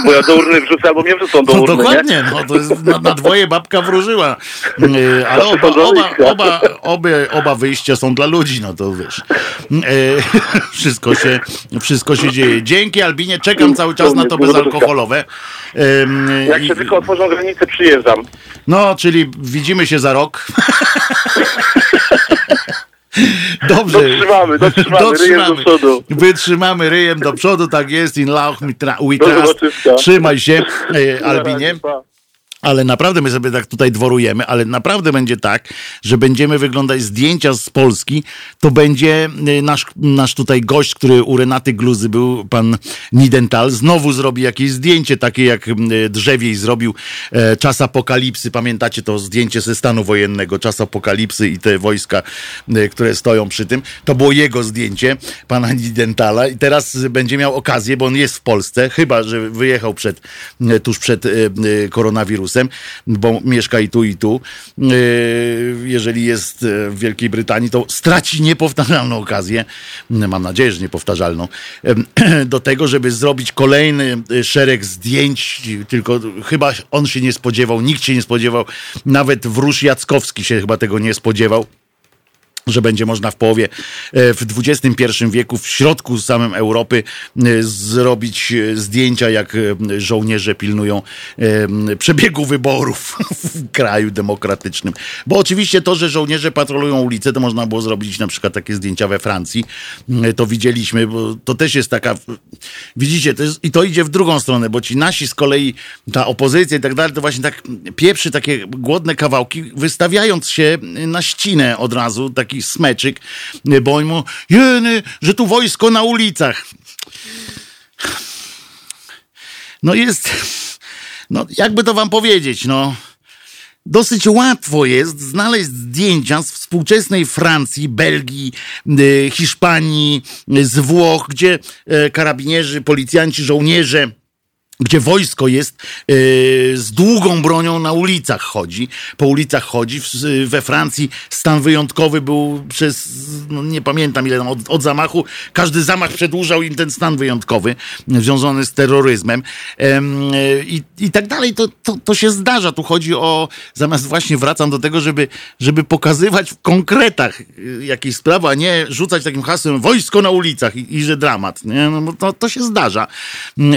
bo ja do urny wrzucę, albo mnie wrzucą do no, urny, Dokładnie, no, to jest na, na dwoje babka wróżyła. Y, ale oba, oba, oba, obie, oba wyjścia są dla ludzi, no to wiesz. Y, [LAUGHS] wszystko się, wszystko się dzieje. Dzięki Albinie, czekam cały czas na to bezalkoholowe. Jak się tylko otworzą granice, przyjeżdżam. No, czyli widzimy się za rok. [LAUGHS] Dobrze. Dotrzymamy, dotrzymamy, dotrzymamy, ryjem do przodu. Wytrzymamy ryjem do przodu, tak jest. In lauch mit Trzymaj się, e, Albinie. Ale naprawdę my sobie tak tutaj dworujemy, ale naprawdę będzie tak, że będziemy wyglądać zdjęcia z Polski, to będzie y, nasz, nasz tutaj gość, który u Renaty Gluzy był, pan Nidental, znowu zrobi jakieś zdjęcie takie jak y, Drzewiej zrobił e, czas apokalipsy. Pamiętacie to zdjęcie ze stanu wojennego, czas apokalipsy i te wojska, e, które stoją przy tym. To było jego zdjęcie, pana Nidentala i teraz będzie miał okazję, bo on jest w Polsce, chyba, że wyjechał przed, tuż przed e, e, koronawirusem, bo mieszka i tu, i tu. E, jeżeli jest e, w Wielkiej Brytanii, to straci niepowtarzalną okazję, mam nadzieję, że niepowtarzalną, [CLEARS THROAT] do tego, żeby zrobić kolejny e, szereg zdjęć, tylko chyba on się nie spodziewał, nikt się nie spodziewał, nawet Wróż Jackowski się chyba tego nie spodziewał że będzie można w połowie e, w XXI wieku w środku samym Europy e, zrobić e, zdjęcia, jak żołnierze pilnują przebiegu wyborów [LAUGHS] w kraju demokratycznym. Bo oczywiście to, że żołnierze patrolują ulice, to można było zrobić na przykład takie zdjęcia we Francji. To widzieliśmy, bo to też jest taka. Widzicie, to jest, i to idzie w drugą stronę, bo ci nasi z kolei, ta opozycja i tak dalej, to właśnie tak pieprzy takie głodne kawałki, wystawiając się na ścinę od razu, taki taki smeczyk, bo on mu, że tu wojsko na ulicach. No jest, no jakby to wam powiedzieć, no dosyć łatwo jest znaleźć zdjęcia z współczesnej Francji, Belgii, y, Hiszpanii, z Włoch, gdzie karabinierzy, policjanci, żołnierze gdzie wojsko jest yy, z długą bronią na ulicach chodzi, po ulicach chodzi. W, we Francji stan wyjątkowy był przez, no nie pamiętam ile od, od, zamachu, każdy zamach przedłużał im ten stan wyjątkowy związany z terroryzmem yy, i, tak dalej. To, to, to się zdarza. Tu chodzi o, zamiast właśnie wracam do tego, żeby, żeby pokazywać w konkretach y, jakieś sprawy, a nie rzucać takim hasłem wojsko na ulicach i, i że dramat. Nie? No, to, to się zdarza.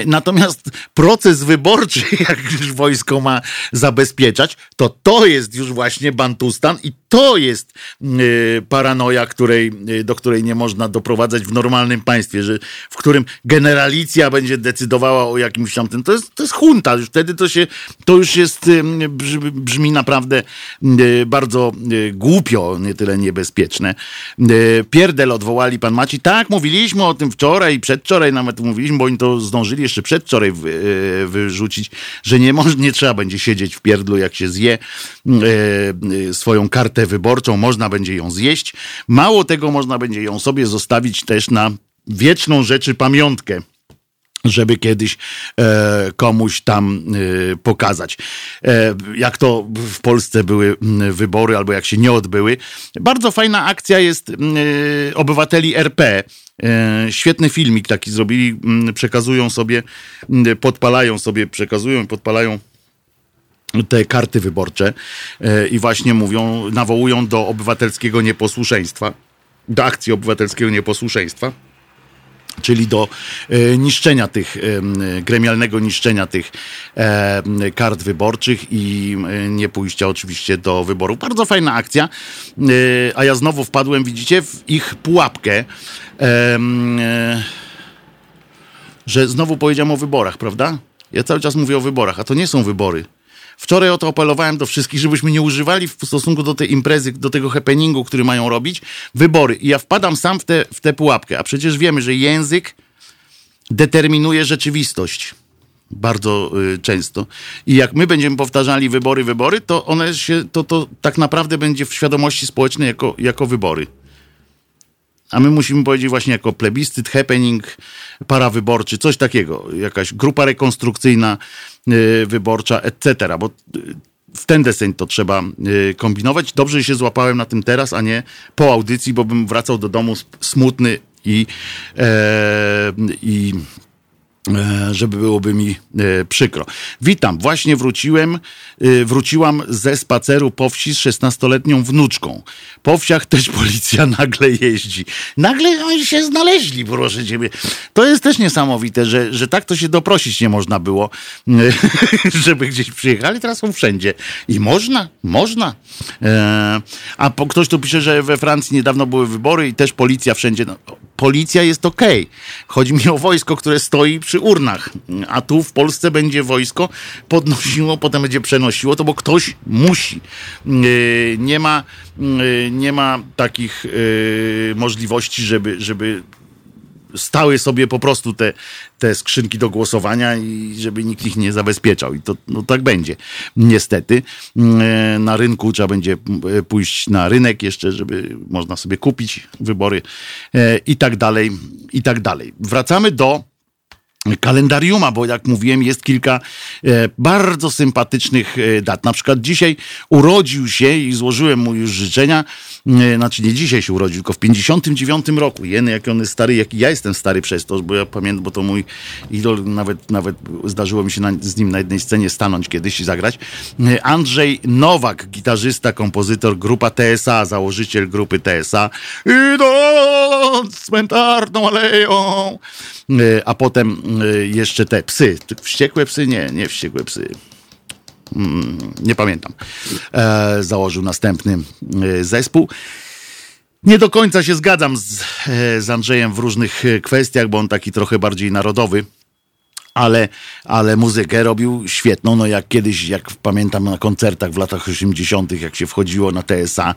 Natomiast proces wyborczy, [LAUGHS] jak już wojsko ma zabezpieczać, to to jest już właśnie Bantustan i to jest y, paranoja, której, y, do której nie można doprowadzać w normalnym państwie, że, w którym generalicja będzie decydowała o jakimś tamtym. To jest, to jest hunta. Już wtedy to się, to już jest, y, brzmi, brzmi naprawdę bardzo głupio, nie tyle niebezpieczne. Pierdel odwołali pan Maci. Tak, mówiliśmy o tym wczoraj i przedwczoraj nawet mówiliśmy, bo oni to zdążyli jeszcze przedwczoraj wyrzucić, że nie, nie trzeba będzie siedzieć w pierdlu, jak się zje swoją kartę kartę wyborczą, można będzie ją zjeść. Mało tego, można będzie ją sobie zostawić też na wieczną rzeczy pamiątkę żeby kiedyś e, komuś tam e, pokazać. E, jak to w Polsce były wybory, albo jak się nie odbyły. Bardzo fajna akcja jest e, obywateli RP. E, świetny filmik taki zrobili, przekazują sobie, podpalają sobie, przekazują i podpalają te karty wyborcze e, i właśnie mówią, nawołują do obywatelskiego nieposłuszeństwa, do akcji obywatelskiego nieposłuszeństwa czyli do e, niszczenia tych, e, gremialnego niszczenia tych e, kart wyborczych i nie pójścia oczywiście do wyborów. Bardzo fajna akcja, a ja znowu wpadłem, widzicie, w ich pułapkę, że znowu powiedziałem o wyborach, prawda? Ja cały czas mówię o wyborach, a to nie są wybory. Wczoraj o to apelowałem do wszystkich, żebyśmy nie używali w stosunku do tej imprezy, do tego happeningu, który mają robić, wybory. I ja wpadam sam w tę w te pułapkę, a przecież wiemy, że język determinuje rzeczywistość bardzo y, często. I jak my będziemy powtarzali wybory, wybory, to one się, to, to tak naprawdę będzie w świadomości społecznej jako, jako wybory. A my musimy powiedzieć właśnie jako plebiscyt, happening, parawyborczy, coś takiego, jakaś grupa rekonstrukcyjna, y, wyborcza, etc. Bo y, w ten deseń to trzeba y, kombinować. Dobrze, się złapałem na tym teraz, a nie po audycji, bo bym wracał do domu smutny i, e, i żeby byłoby mi e, przykro. Witam, właśnie wróciłem, e, wróciłam ze spaceru po wsi z 16-letnią wnuczką. Po wsiach też [LAUGHS] policja nagle jeździ. Nagle oni się znaleźli, proszę ciebie. To jest też niesamowite, że, że tak to się doprosić nie można było, [LAUGHS] żeby gdzieś przyjechali, teraz są wszędzie. I można, można. A ktoś tu pisze, że we Francji niedawno były wybory i też policja wszędzie. No, policja jest ok. Chodzi mi o wojsko, które stoi przy urnach, a tu w Polsce będzie wojsko podnosiło, potem będzie przenosiło to, bo ktoś musi. Nie ma, nie ma takich możliwości, żeby, żeby stały sobie po prostu te, te skrzynki do głosowania i żeby nikt ich nie zabezpieczał. I to no, tak będzie. Niestety. Mm, na rynku trzeba będzie mm, pójść na rynek jeszcze, żeby można sobie kupić wybory e, i tak dalej, i tak dalej. Wracamy do kalendariuma, bo jak mówiłem, jest kilka e, bardzo sympatycznych e, dat. Na przykład dzisiaj urodził się i złożyłem mu już życzenia, e, znaczy nie dzisiaj się urodził, tylko w 59 roku. Jeny, jak on jest stary, jak ja jestem stary przez to, bo ja pamiętam, bo to mój idol, nawet, nawet zdarzyło mi się na, z nim na jednej scenie stanąć kiedyś i zagrać. E, Andrzej Nowak, gitarzysta, kompozytor, grupa TSA, założyciel grupy TSA. Idąc cmentarną aleją. E, a potem Y, jeszcze te psy. Wściekłe psy? Nie, nie wściekłe psy. Mm, nie pamiętam. E, założył następny y, zespół. Nie do końca się zgadzam z, e, z Andrzejem w różnych e, kwestiach, bo on taki trochę bardziej narodowy ale, ale muzykę robił świetną. No jak kiedyś, jak pamiętam na koncertach w latach 80., jak się wchodziło na TSA,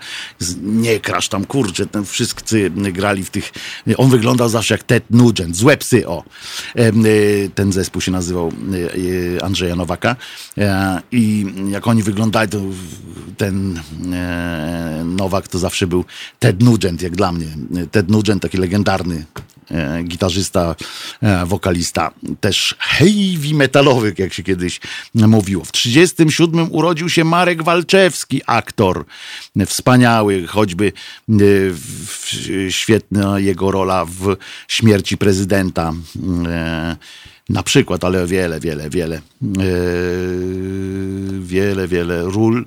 nie krasz tam, kurczę, ten wszyscy grali w tych. On wyglądał zawsze jak Ted Nugent, złe psy, o. E, ten zespół się nazywał e, e, Andrzeja Nowaka. I jak oni wyglądali, to ten Nowak to zawsze był Ted Nugent, jak dla mnie. Ted Nugent, taki legendarny gitarzysta, e, wokalista, też heavy metalowy, jak się kiedyś mówiło. W 1937 urodził się Marek Walczewski, aktor wspaniały, choćby e, świetna jego rola w śmierci prezydenta na przykład, ale wiele, wiele, wiele, yy, wiele, wiele ról.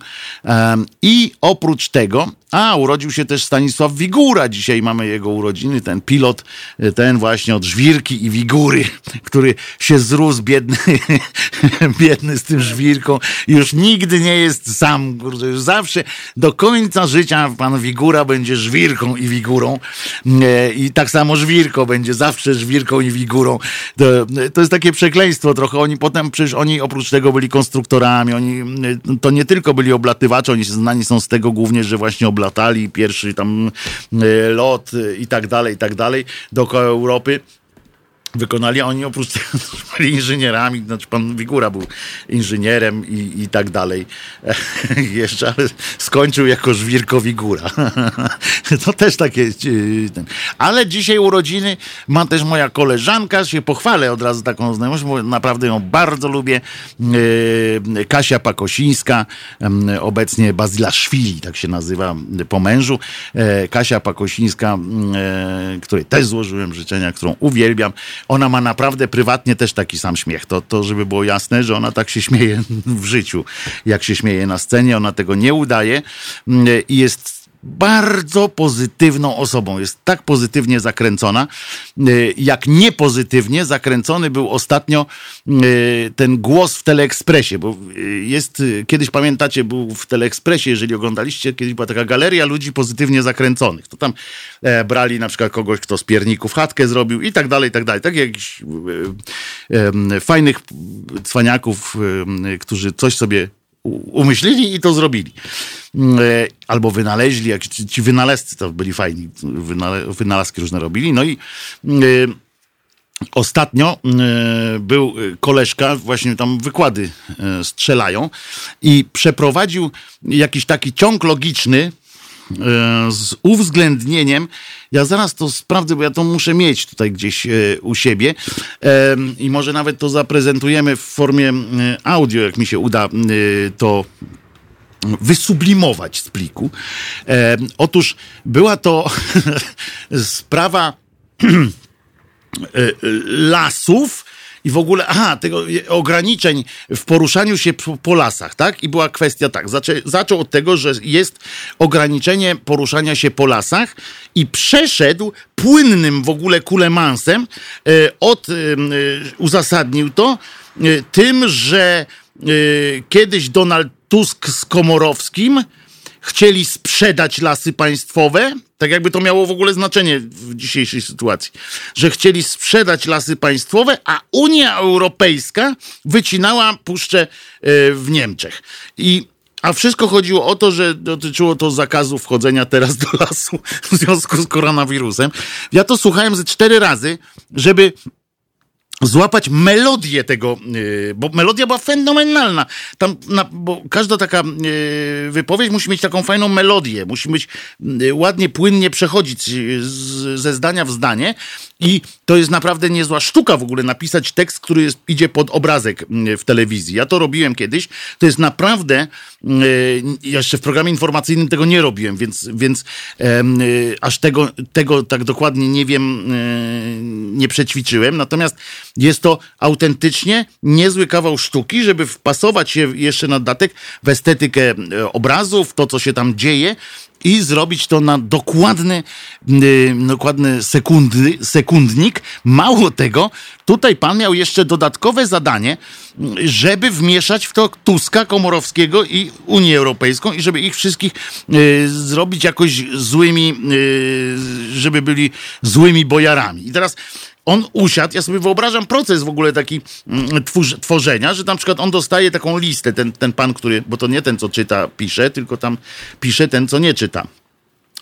I oprócz tego, a urodził się też Stanisław Wigura. Dzisiaj mamy jego urodziny, ten pilot, e, ten właśnie od żwirki i wigury, [LAUGHS] który się zrósł biedny, [LAUGHS] biedny z tym żwirką. Już nigdy nie jest sam, już zawsze do końca życia pan Wigura będzie żwirką i wigurą. E, I tak samo żwirko będzie zawsze żwirką i wigurą. To, to jest takie przekleństwo trochę. Oni potem, przecież oni oprócz tego byli konstruktorami, oni to nie tylko byli oblatywacze, oni znani są z tego głównie, że właśnie oblatali pierwszy tam e, lot i tak dalej, i tak dalej dookoła Europy wykonali, a oni oprócz tego [LAUGHS] byli inżynierami, znaczy pan Wigura był inżynierem i, i tak dalej. [LAUGHS] Jeszcze, ale skończył jako żwirko Wigura. [LAUGHS] to też takie... E, ale dzisiaj urodziny ma też moja koleżanka, się pochwalę od razu taką znajomość, bo naprawdę ją bardzo lubię. E, Kasia Pakosińska, obecnie Bazila Szwili, tak się nazywa po mężu. E, Kasia Pakosińska, której też złożyłem życzenia, którą uwielbiam. Ona ma naprawdę prywatnie też taki sam śmiech. To, to żeby było jasne, że ona tak się śmieje [LAUGHS] w życiu, jak się śmieje na scenie. Ona tego nie udaje mm, i jest bardzo pozytywną osobą. Jest tak pozytywnie zakręcona, y, jak niepozytywnie zakręcony był ostatnio y, ten głos w Teleekspresie, bo y, jest, kiedyś pamiętacie, był w Teleekspresie, jeżeli oglądaliście, kiedyś była taka galeria ludzi pozytywnie zakręconych. To tam e, brali na przykład kogoś, kto z pierników chatkę zrobił i tak dalej, i tak dalej. Tak jakichś fajnych cwaniaków, którzy coś sobie umyślili i to zrobili. Mm, e, albo wynaleźli, jak ci, wynalazcy to byli fajni, wynalazki różne robili. No i mm, e, Ostatnio mm, e, był koleżka, właśnie tam wykłady strzelają i przeprowadził jakiś taki ciąg logiczny, z uwzględnieniem, ja zaraz to sprawdzę, bo ja to muszę mieć tutaj gdzieś e, u siebie e, i może nawet to zaprezentujemy w formie audio, jak mi się uda to wysublimować z pliku. Otóż była to [LAUGHS] sprawa [CLEARS THROAT] lasów, i w ogóle, aha, tego ograniczeń w poruszaniu się po, po lasach, tak? I była kwestia tak, zaczę, zaczął od tego, że jest ograniczenie poruszania się po lasach i przeszedł płynnym w ogóle kulemansem, e, od, e, uzasadnił to e, tym, że e, kiedyś Donald Tusk z Komorowskim chcieli sprzedać lasy państwowe, tak jakby to miało w ogóle znaczenie w dzisiejszej sytuacji, że chcieli sprzedać lasy państwowe, a Unia Europejska wycinała puszczę e, w Niemczech. I a wszystko chodziło o to, że dotyczyło to zakazu wchodzenia teraz do lasu w związku z koronawirusem. Ja to słuchałem ze cztery razy, żeby złapać melodię tego, y, bo melodia była fenomenalna. Tam, na, bo każda taka y, wypowiedź musi mieć taką fajną melodię, musi być y, ładnie, płynnie przechodzić z, ze zdania w zdanie i to jest naprawdę niezła sztuka w ogóle napisać tekst, który jest, idzie pod obrazek w telewizji. Ja to robiłem kiedyś. To jest naprawdę, jeszcze w programie informacyjnym tego nie robiłem, więc, więc aż tego, tego tak dokładnie nie wiem, nie przećwiczyłem. Natomiast jest to autentycznie niezły kawał sztuki, żeby wpasować się jeszcze na dodatek w estetykę e, obrazów, to co się tam dzieje i zrobić to na dokładny, yy, dokładny sekundy, sekundnik. Mało tego, tutaj pan miał jeszcze dodatkowe zadanie, żeby wmieszać w to Tuska, Komorowskiego i Unię Europejską i żeby ich wszystkich yy, zrobić jakoś złymi, yy, żeby byli złymi bojarami. I teraz on usiadł, ja sobie wyobrażam proces w ogóle taki mm, tworzenia, że na przykład on dostaje taką listę, ten, ten pan, który, bo to nie ten, co czyta, pisze, tylko tam pisze ten, co nie czyta.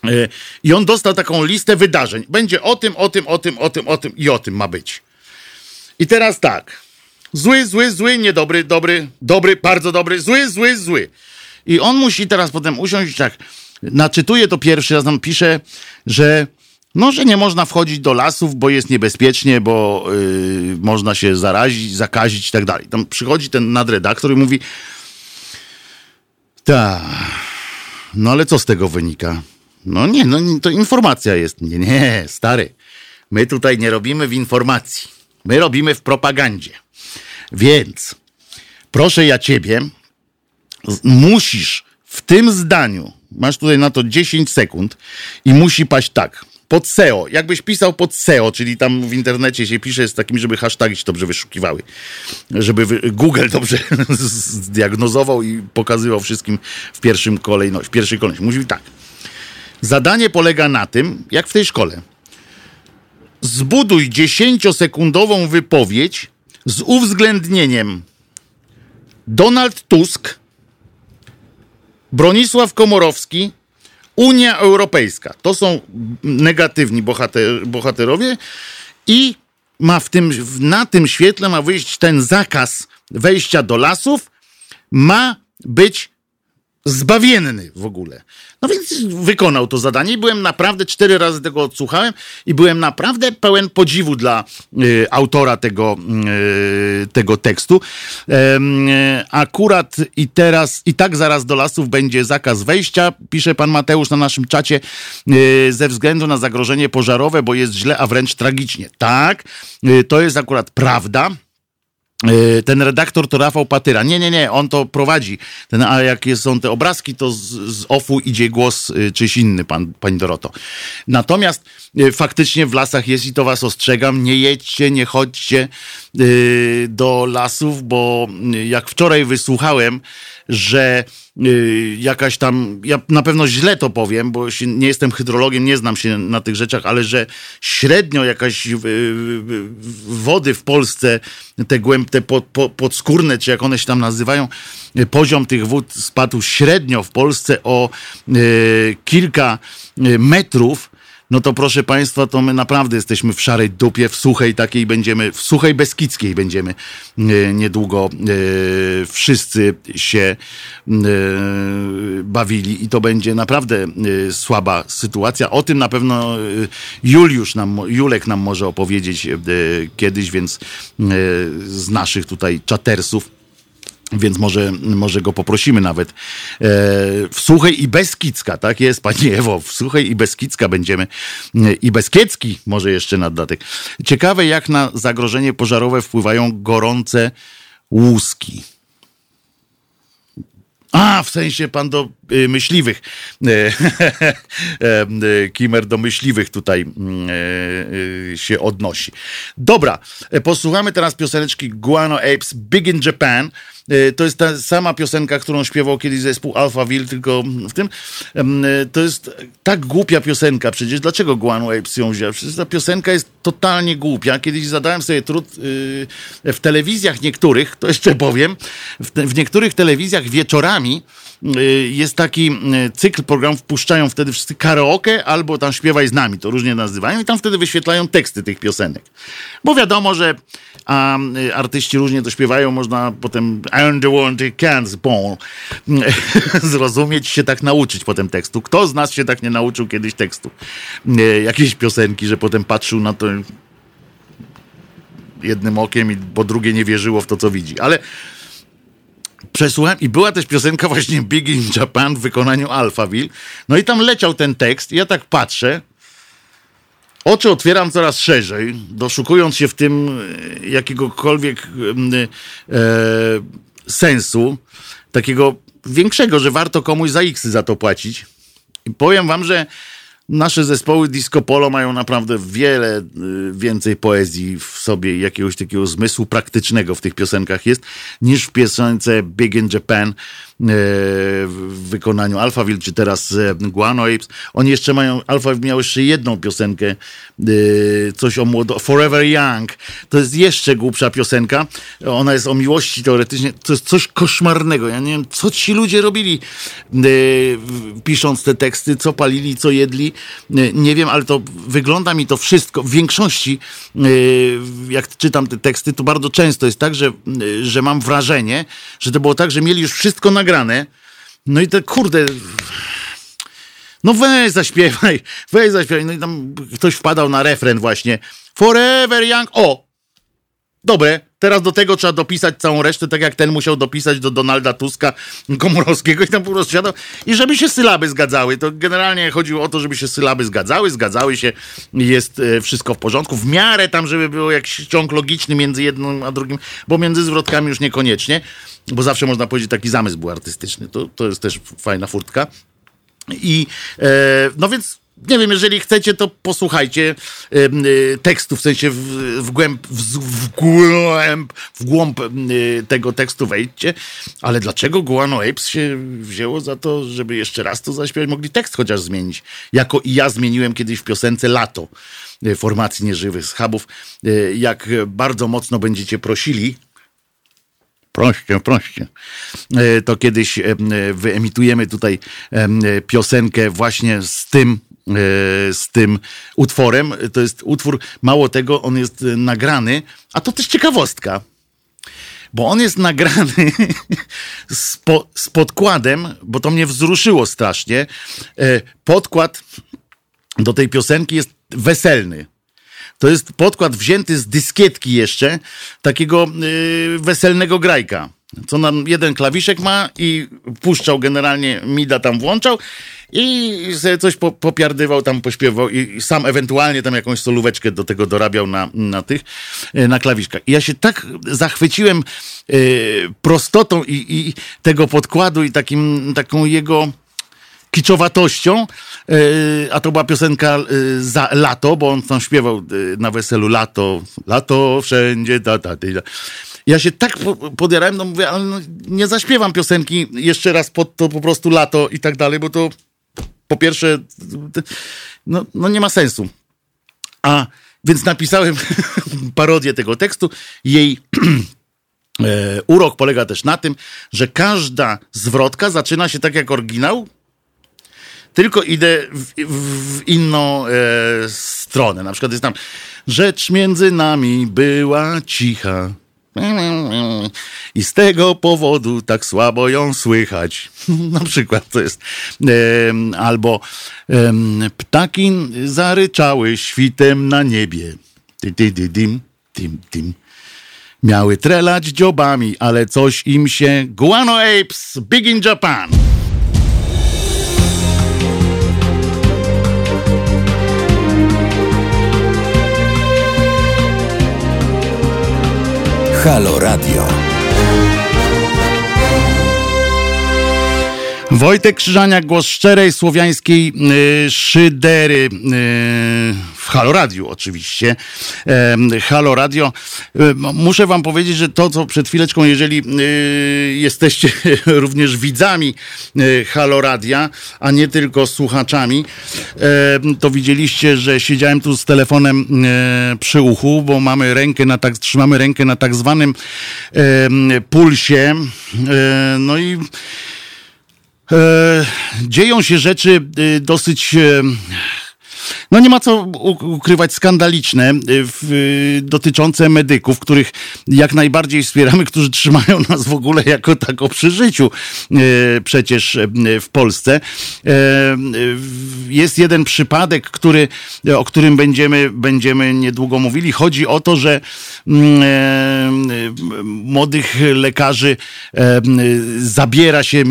E, I on dostał taką listę wydarzeń. Będzie o tym, o tym, o tym, o tym, o tym i o tym ma być. I teraz tak. Zły, zły, zły, niedobry, dobry, dobry, bardzo dobry, zły, zły, zły. I on musi teraz potem usiąść tak. Naczytuje to pierwszy raz, nam pisze, że no, że nie można wchodzić do lasów, bo jest niebezpiecznie, bo yy, można się zarazić, zakazić i tak dalej. Tam przychodzi ten nadredaktor i mówi tak, no ale co z tego wynika? No nie, no to informacja jest. Nie, nie, stary. My tutaj nie robimy w informacji. My robimy w propagandzie. Więc proszę ja ciebie, musisz w tym zdaniu, masz tutaj na to 10 sekund i musi paść tak pod SEO. Jakbyś pisał pod SEO, czyli tam w internecie się pisze z takim, żeby hashtagi się dobrze wyszukiwały. Żeby Google dobrze [LAUGHS] zdiagnozował i pokazywał wszystkim w pierwszym kolejności, w pierwszej kolejności. Mówi tak. Zadanie polega na tym, jak w tej szkole. Zbuduj dziesięciosekundową wypowiedź z uwzględnieniem Donald Tusk, Bronisław Komorowski, Unia Europejska. To są negatywni bohater, bohaterowie i ma w tym, na tym świetle ma wyjść ten zakaz wejścia do lasów, ma być zbawienny w ogóle. No więc wykonał to zadanie i byłem naprawdę, cztery razy tego odsłuchałem i byłem naprawdę pełen podziwu dla y, autora tego, y, tego tekstu. Y, akurat i teraz, i tak zaraz do lasów będzie zakaz wejścia, pisze pan Mateusz na naszym czacie, y, ze względu na zagrożenie pożarowe, bo jest źle, a wręcz tragicznie. Tak, y, to jest akurat prawda. E, ten redaktor to Rafał Patyra. Nie, nie, nie, on to prowadzi. Ten, a jak są te obrazki, to z, z OFU idzie głos y, czyś inny, pan, pani Doroto. Natomiast y, faktycznie w lasach jest i to was ostrzegam, nie jedźcie, nie chodźcie y, do lasów, bo jak wczoraj wysłuchałem, że y, jakaś tam, ja na pewno źle to powiem, bo nie jestem hydrologiem, nie znam się na tych rzeczach, ale że średnio jakaś y, y, wody w Polsce, te głęb, te pod, pod, podskórne, czy jak one się tam nazywają, poziom tych wód spadł średnio w Polsce o kilka metrów no to proszę Państwa, to my naprawdę jesteśmy w szarej dupie, w suchej takiej będziemy, w suchej Beskidzkiej będziemy e, niedługo e, wszyscy się e, bawili i to będzie naprawdę słaba sytuacja. O tym na pewno Juliusz nam, Julek nam może opowiedzieć kiedyś, więc z naszych tutaj czatersów więc może, może go poprosimy nawet. E, w Suchej i Beskidzka, tak jest, Pani Ewo, w Suchej i Beskidzka będziemy, e, i Beskiedzki może jeszcze na dodatek. Ciekawe, jak na zagrożenie pożarowe wpływają gorące łuski. A, w sensie pan do y, myśliwych. [LAUGHS] Kimer do myśliwych tutaj mm, się odnosi. Dobra, posłuchamy teraz pioseneczki Guano Apes Big in Japan. E, to jest ta sama piosenka, którą śpiewał kiedyś zespół Alphaville, tylko w tym. E, to jest tak głupia piosenka przecież. Dlaczego Guano Apes ją wziął? Przecież ta piosenka jest totalnie głupia. Kiedyś zadałem sobie trud y, w telewizjach niektórych, to jeszcze powiem, w niektórych telewizjach wieczorami jest taki y, cykl programów, wpuszczają wtedy wszyscy karaoke albo tam śpiewaj z nami, to różnie nazywają i tam wtedy wyświetlają teksty tych piosenek. Bo wiadomo, że a y, artyści różnie to śpiewają, można potem I'm the one that can't Paul [LAUGHS] zrozumieć się tak nauczyć potem tekstu. Kto z nas się tak nie nauczył kiedyś tekstu? Y, jakiejś piosenki, że potem patrzył na to jednym okiem i po drugie nie wierzyło w to, co widzi. Ale przesłuchałem i była też piosenka właśnie Big in Japan w wykonaniu Alphaville. No i tam leciał ten tekst i ja tak patrzę Oczy otwieram coraz szerzej, doszukując się w tym e, jakiegokolwiek e, sensu, takiego większego, że warto komuś za X za to płacić. I powiem wam, że nasze zespoły disco polo mają naprawdę wiele y, więcej poezji w sobie, jakiegoś takiego zmysłu praktycznego w tych piosenkach jest, niż w piosence Big in Japan, w wykonaniu Alphaville, czy teraz e, Guano Apes. Oni jeszcze mają, Alphaville miał jeszcze jedną piosenkę, e, coś o młodo, Forever Young. To jest jeszcze głupsza piosenka. Ona jest o miłości teoretycznie. To jest coś koszmarnego. Ja nie wiem, co ci ludzie robili pisząc te teksty, co palili, co jedli. Nie wiem, ale to wygląda mi to wszystko. W większości, jak czytam te teksty, to bardzo często jest tak, że, że mam wrażenie, że to było tak, że mieli już wszystko nagrane. No i te kurde. No weź zaśpiewaj, weź zaśpiewaj. No i tam ktoś wpadał na refren właśnie. Forever Young. O! Dobre, teraz do tego trzeba dopisać całą resztę, tak jak ten musiał dopisać do Donalda Tuska, Komorowskiego i tam po prostu siadał. I żeby się sylaby zgadzały. To generalnie chodziło o to, żeby się sylaby zgadzały, zgadzały się, jest e, wszystko w porządku. W miarę tam, żeby był jakiś ciąg logiczny między jednym a drugim, bo między zwrotkami już niekoniecznie bo zawsze można powiedzieć, taki zamysł był artystyczny. To, to jest też fajna furtka. I e, no więc nie wiem, jeżeli chcecie, to posłuchajcie y, tekstu, w sensie w, w, głęb, w, w, w głąb y, tego tekstu wejdźcie. Ale dlaczego Guano Apes się wzięło za to, żeby jeszcze raz to zaśpiewać? Mogli tekst chociaż zmienić. Jako i ja zmieniłem kiedyś w piosence Lato y, formacji nieżywych schabów. Jak bardzo mocno będziecie prosili, proście, proście. To kiedyś wyemitujemy tutaj piosenkę właśnie z tym, z tym utworem. To jest utwór, mało tego, on jest nagrany, a to też ciekawostka, bo on jest nagrany [LAUGHS] z, po, z podkładem, bo to mnie wzruszyło strasznie. Podkład do tej piosenki jest weselny. To jest podkład wzięty z dyskietki jeszcze, takiego yy, weselnego grajka. Co nam jeden klawiszek ma i puszczał generalnie, Mida tam włączał i sobie coś po, popiardywał, tam pośpiewał i sam ewentualnie tam jakąś solóweczkę do tego dorabiał na, na tych, y, na klawiszkach. I ja się tak zachwyciłem y, prostotą i, i tego podkładu i takim, taką jego kiczowatością, e, a to była piosenka e, za lato, bo on tam śpiewał e, na weselu lato, lato wszędzie, ta, ta, ta. Ja się tak podjarałem, no mówię, ale no nie zaśpiewam piosenki jeszcze raz pod to po prostu lato i tak dalej, bo to po pierwsze, no, no nie ma sensu. A więc napisałem [LAUGHS] parodię tego tekstu. Jej [CLEARS THROAT] urok polega też na tym, że każda zwrotka zaczyna się tak jak oryginał, tylko idę w, w inną e, stronę. Na przykład jest tam, rzecz między nami była cicha. I z tego powodu tak słabo ją słychać. [LAUGHS] Na przykład to jest. E, albo e, ptaki zaryczały świtem na niebie. Dim, dim, dim. Miały trelać dziobami, ale coś im się. Guano Apes, Big in Japan. Halo Radio. Wojtek Krzyżaniak, głos szczerej słowiańskiej y, szydery y, w Halo Radio oczywiście. Y, Halo Radio. Muszę wam powiedzieć, że to, co przed chwileczką, jeżeli jesteście [LAUGHS] również widzami Halo Radia, a nie tylko słuchaczami, to widzieliście, że siedziałem tu z telefonem przy uchu, bo mamy rękę na tak, trzymamy rękę na tak zwanym pulsie. No i E, dzieją się rzeczy e, dosyć e, no nie ma co ukrywać, skandaliczne, y, y, dotyczące medyków, których jak najbardziej wspieramy, [LAUGHS] którzy trzymają nas w ogóle jako tako przy życiu y, przecież w Polsce. Jest jeden przypadek, który, o którym będziemy, będziemy niedługo mówili. Chodzi o to, że mm, młodych lekarzy zabiera się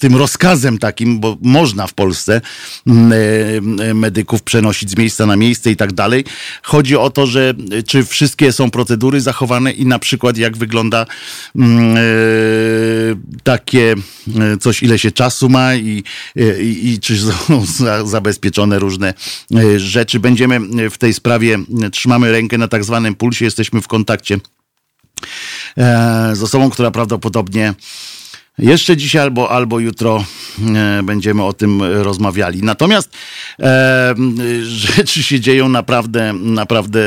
tym rozkazem takim, bo można w Polsce medyków przenosić z miejsca na miejsce i tak dalej. Chodzi o to, że czy wszystkie są procedury zachowane i na przykład jak wygląda e, takie e, coś, ile się czasu ma i, e, i, czy są [LAUGHS] zabezpieczone różne rzeczy. Będziemy w tej sprawie, trzymamy rękę na tak zwanym pulsie, jesteśmy w kontakcie z osobą, która prawdopodobnie jeszcze dzisiaj albo, albo jutro e, będziemy o tym rozmawiali. Natomiast e, rzeczy się dzieją naprawdę, naprawdę.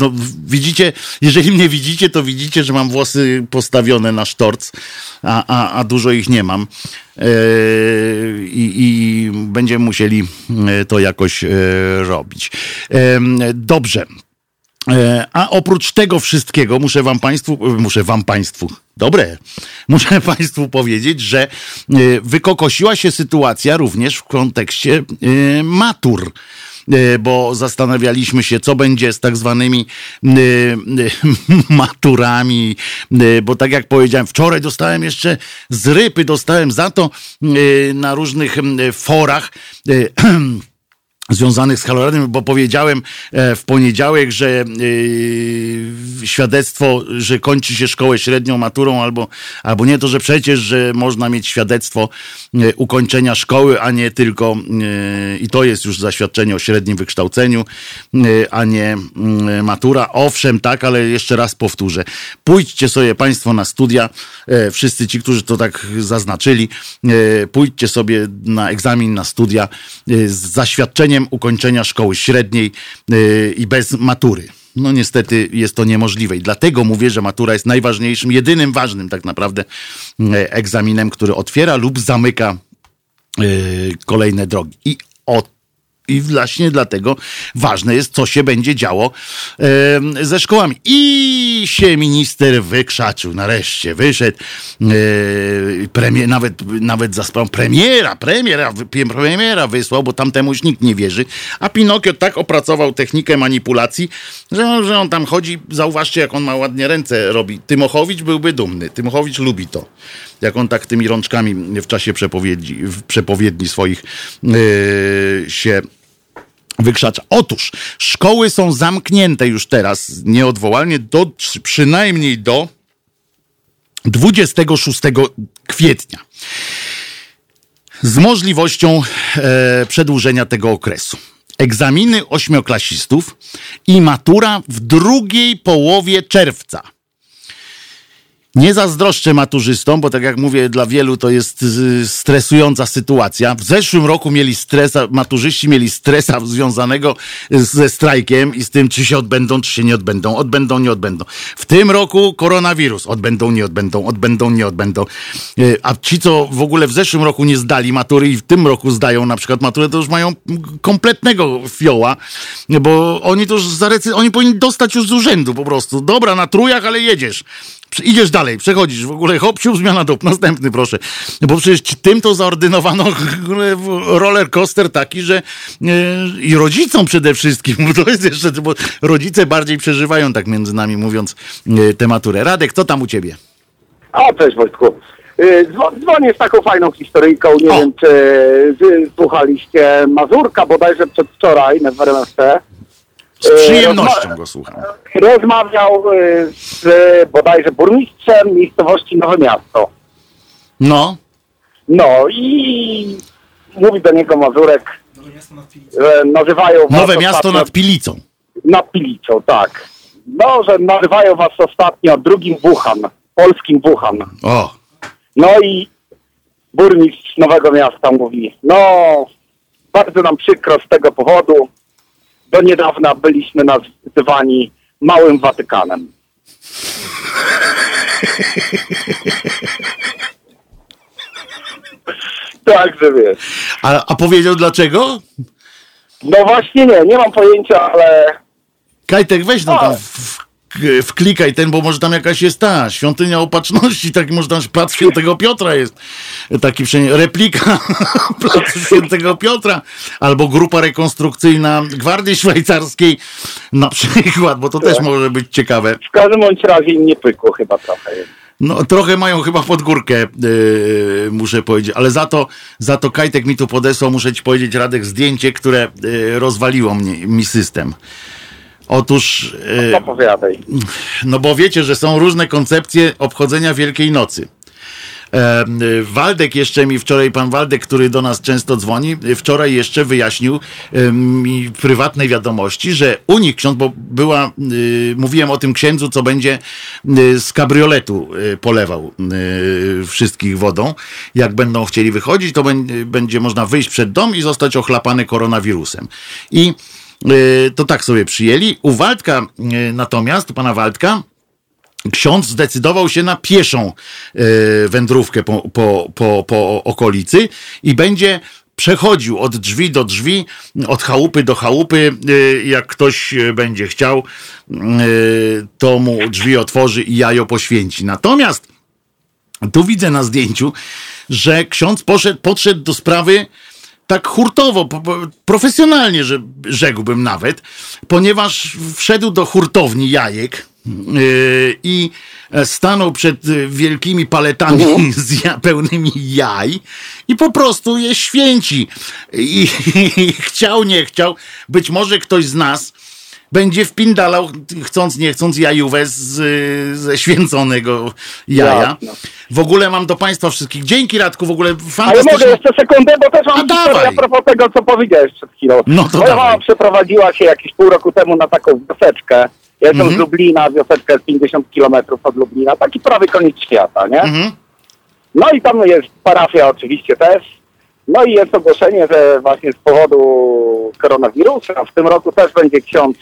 No, widzicie, jeżeli mnie widzicie, to widzicie, że mam włosy postawione na sztorc, a, a, a dużo ich nie mam. E, i, I będziemy musieli e, to jakoś e, robić. E, dobrze. E, a oprócz tego wszystkiego muszę wam państwu, e, muszę wam państwu, dobre, [LAUGHS] muszę państwu powiedzieć, że e, wykokosiła się sytuacja również w kontekście matur. Bo zastanawialiśmy się, co będzie z tak zwanymi [LAUGHS] maturami, bo tak jak powiedziałem, wczoraj dostałem jeszcze z rypy, dostałem za to na różnych forach [CLEARS THROAT] związanych z Haloradem, bo powiedziałem e, w poniedziałek, że yy, świadectwo, że kończy się szkołę średnią maturą albo, albo nie, to że przecież, że można mieć świadectwo yy, ukończenia szkoły, a nie tylko yy, i to jest już zaświadczenie o średnim wykształceniu, a nie matura. Owszem, tak, ale jeszcze raz powtórzę. Pójdźcie sobie Państwo na studia, wszyscy ci, którzy to tak zaznaczyli, pójdźcie sobie na egzamin na studia z zaświadczeniem ukończenia szkoły średniej y, i bez matury. No niestety jest to niemożliwe i dlatego mówię, że matura jest najważniejszym, jedynym ważnym tak naprawdę y, egzaminem, który otwiera lub zamyka y, kolejne drogi. I o i właśnie dlatego ważne jest, co się będzie działo e, ze szkołami. I się minister wykrzaczył, nareszcie wyszedł, e, premier, nawet, nawet za sprawą premiera, premiera, premiera wysłał, bo tamtemu już nikt nie wierzy, a Pinokio tak opracował technikę manipulacji, że, że on tam chodzi, zauważcie, jak on ma ładnie ręce robi. Tymochowicz byłby dumny, Tymochowicz lubi to jak on tak tymi rączkami w czasie przepowiedzi, w przepowiedni swoich yy, się wykrzacza. Otóż szkoły są zamknięte już teraz nieodwołalnie do, przynajmniej do 26 kwietnia. Z możliwością e, przedłużenia tego okresu. Egzaminy ośmioklasistów i matura w drugiej połowie czerwca. Nie zazdroszczę maturzystom, bo tak jak mówię, dla wielu to jest y, stresująca sytuacja. W zeszłym roku mieli stresa, maturzyści mieli stresa związanego ze strajkiem i z tym, czy się odbędą, czy się nie odbędą. Odbędą, nie odbędą. W tym roku koronawirus. Odbędą, nie odbędą, odbędą, nie odbędą. Y, a ci, co w ogóle w zeszłym roku nie zdali matury i w tym roku zdają na przykład maturę, to już mają kompletnego fioła, bo oni to już zarecy, oni powinni dostać już z urzędu po prostu. Dobra, na trujach, ale jedziesz idziesz dalej, przechodzisz, w ogóle hopsiu, zmiana dop, następny proszę. Bo przecież tym to zaordynowano [LAUGHS] roller coaster taki, że e, i rodzicom przede wszystkim, bo to jest jeszcze, bo rodzice bardziej przeżywają tak między nami mówiąc e, tę maturę. Radek, co tam u ciebie? O, cześć Wojtku. E, dzwonię z taką fajną historyjką. Nie o. wiem, czy słuchaliście Mazurka bodajże przedwczoraj na WRMFT. Z przyjemnością go słucham. Rozmawiał y, z bodajże burmistrzem miejscowości Nowe Miasto. No. No i mówi do niego Mazurek, że nazywają was Nowe miasto ostatnio- nad Pilicą. nad Pilicą, tak. No, że nazywają was ostatnio drugim Wuhan, polskim Wuhan. O, No i burmistrz Nowego Miasta mówi, no bardzo nam przykro z tego powodu. Do niedawna byliśmy nazywani Małym Watykanem. [LAUGHS] Także wiesz. a, a powiedział dlaczego? No właśnie nie, nie mam pojęcia, ale Kajtek, weź no tam wklikaj ten, bo może tam jakaś jest ta świątynia opatrzności, tak może tam plac świętego Piotra jest, taki wszędzie, replika [LAUGHS] placu świętego Piotra, albo grupa rekonstrukcyjna Gwardii Szwajcarskiej na przykład, bo to też może być ciekawe. w każdym bądź razie im nie pykło chyba trochę. No trochę mają chyba pod górkę, yy, muszę powiedzieć, ale za to, za to Kajtek mi tu podesłał, muszę ci powiedzieć Radek, zdjęcie, które yy, rozwaliło mnie, mi system. Otóż... Yy, Opowiadaj. no bo wiecie, że są różne koncepcje obchodzenia Wielkiej Nocy. E, Waldek jeszcze mi wczoraj, pan Waldek, który do nas często dzwoni, wczoraj jeszcze wyjaśnił y, mi w prywatnej wiadomości, że u nich ksiądz, bo była, y, mówiłem o tym księdzu, co będzie y, z kabrioletu polewał wszystkich wodą. Jak będą chcieli wychodzić, to bę- będzie można wyjść przed dom i zostać ochlapany koronawirusem. I to tak sobie przyjęli. U Waldka y, natomiast, u pana Waldka, ksiądz zdecydował się na pieszą e, wędrówkę po, po, po, po okolicy i będzie przechodził od drzwi do drzwi, od chałupy do chałupy. e, Jak ktoś e, będzie chciał, e, to mu drzwi otworzy i jajo poświęci. Natomiast tu widzę na zdjęciu, że ksiądz poszedł, podszedł do sprawy tak hurtowo, profesjonalnie, że rzekłbym nawet, ponieważ wszedł do hurtowni jajek yy, i stanął przed wielkimi paletami [LAUGHS] z ja, pełnymi jaj i po prostu je święci. I, [LAUGHS] i chciał, nie chciał, być może ktoś z nas będzie wpindalał, chcąc, nie chcąc, jajówę z, ze święconego jaja. W ogóle mam do Państwa wszystkich. Dzięki Radku, w ogóle Ale mogę jeszcze sekundę, bo też mam A dawaj. a propos tego, co powiedziałeś przed chwilą. No to Moja mama przeprowadziła się jakieś pół roku temu na taką wioseczkę. Ja jestem Mhm. z Lublina, wioseczka jest 50 kilometrów od Lublina, taki prawy koniec świata, nie? Mhm. No i tam jest parafia oczywiście też. No i jest ogłoszenie, że właśnie z powodu koronawirusa w tym roku też będzie ksiądz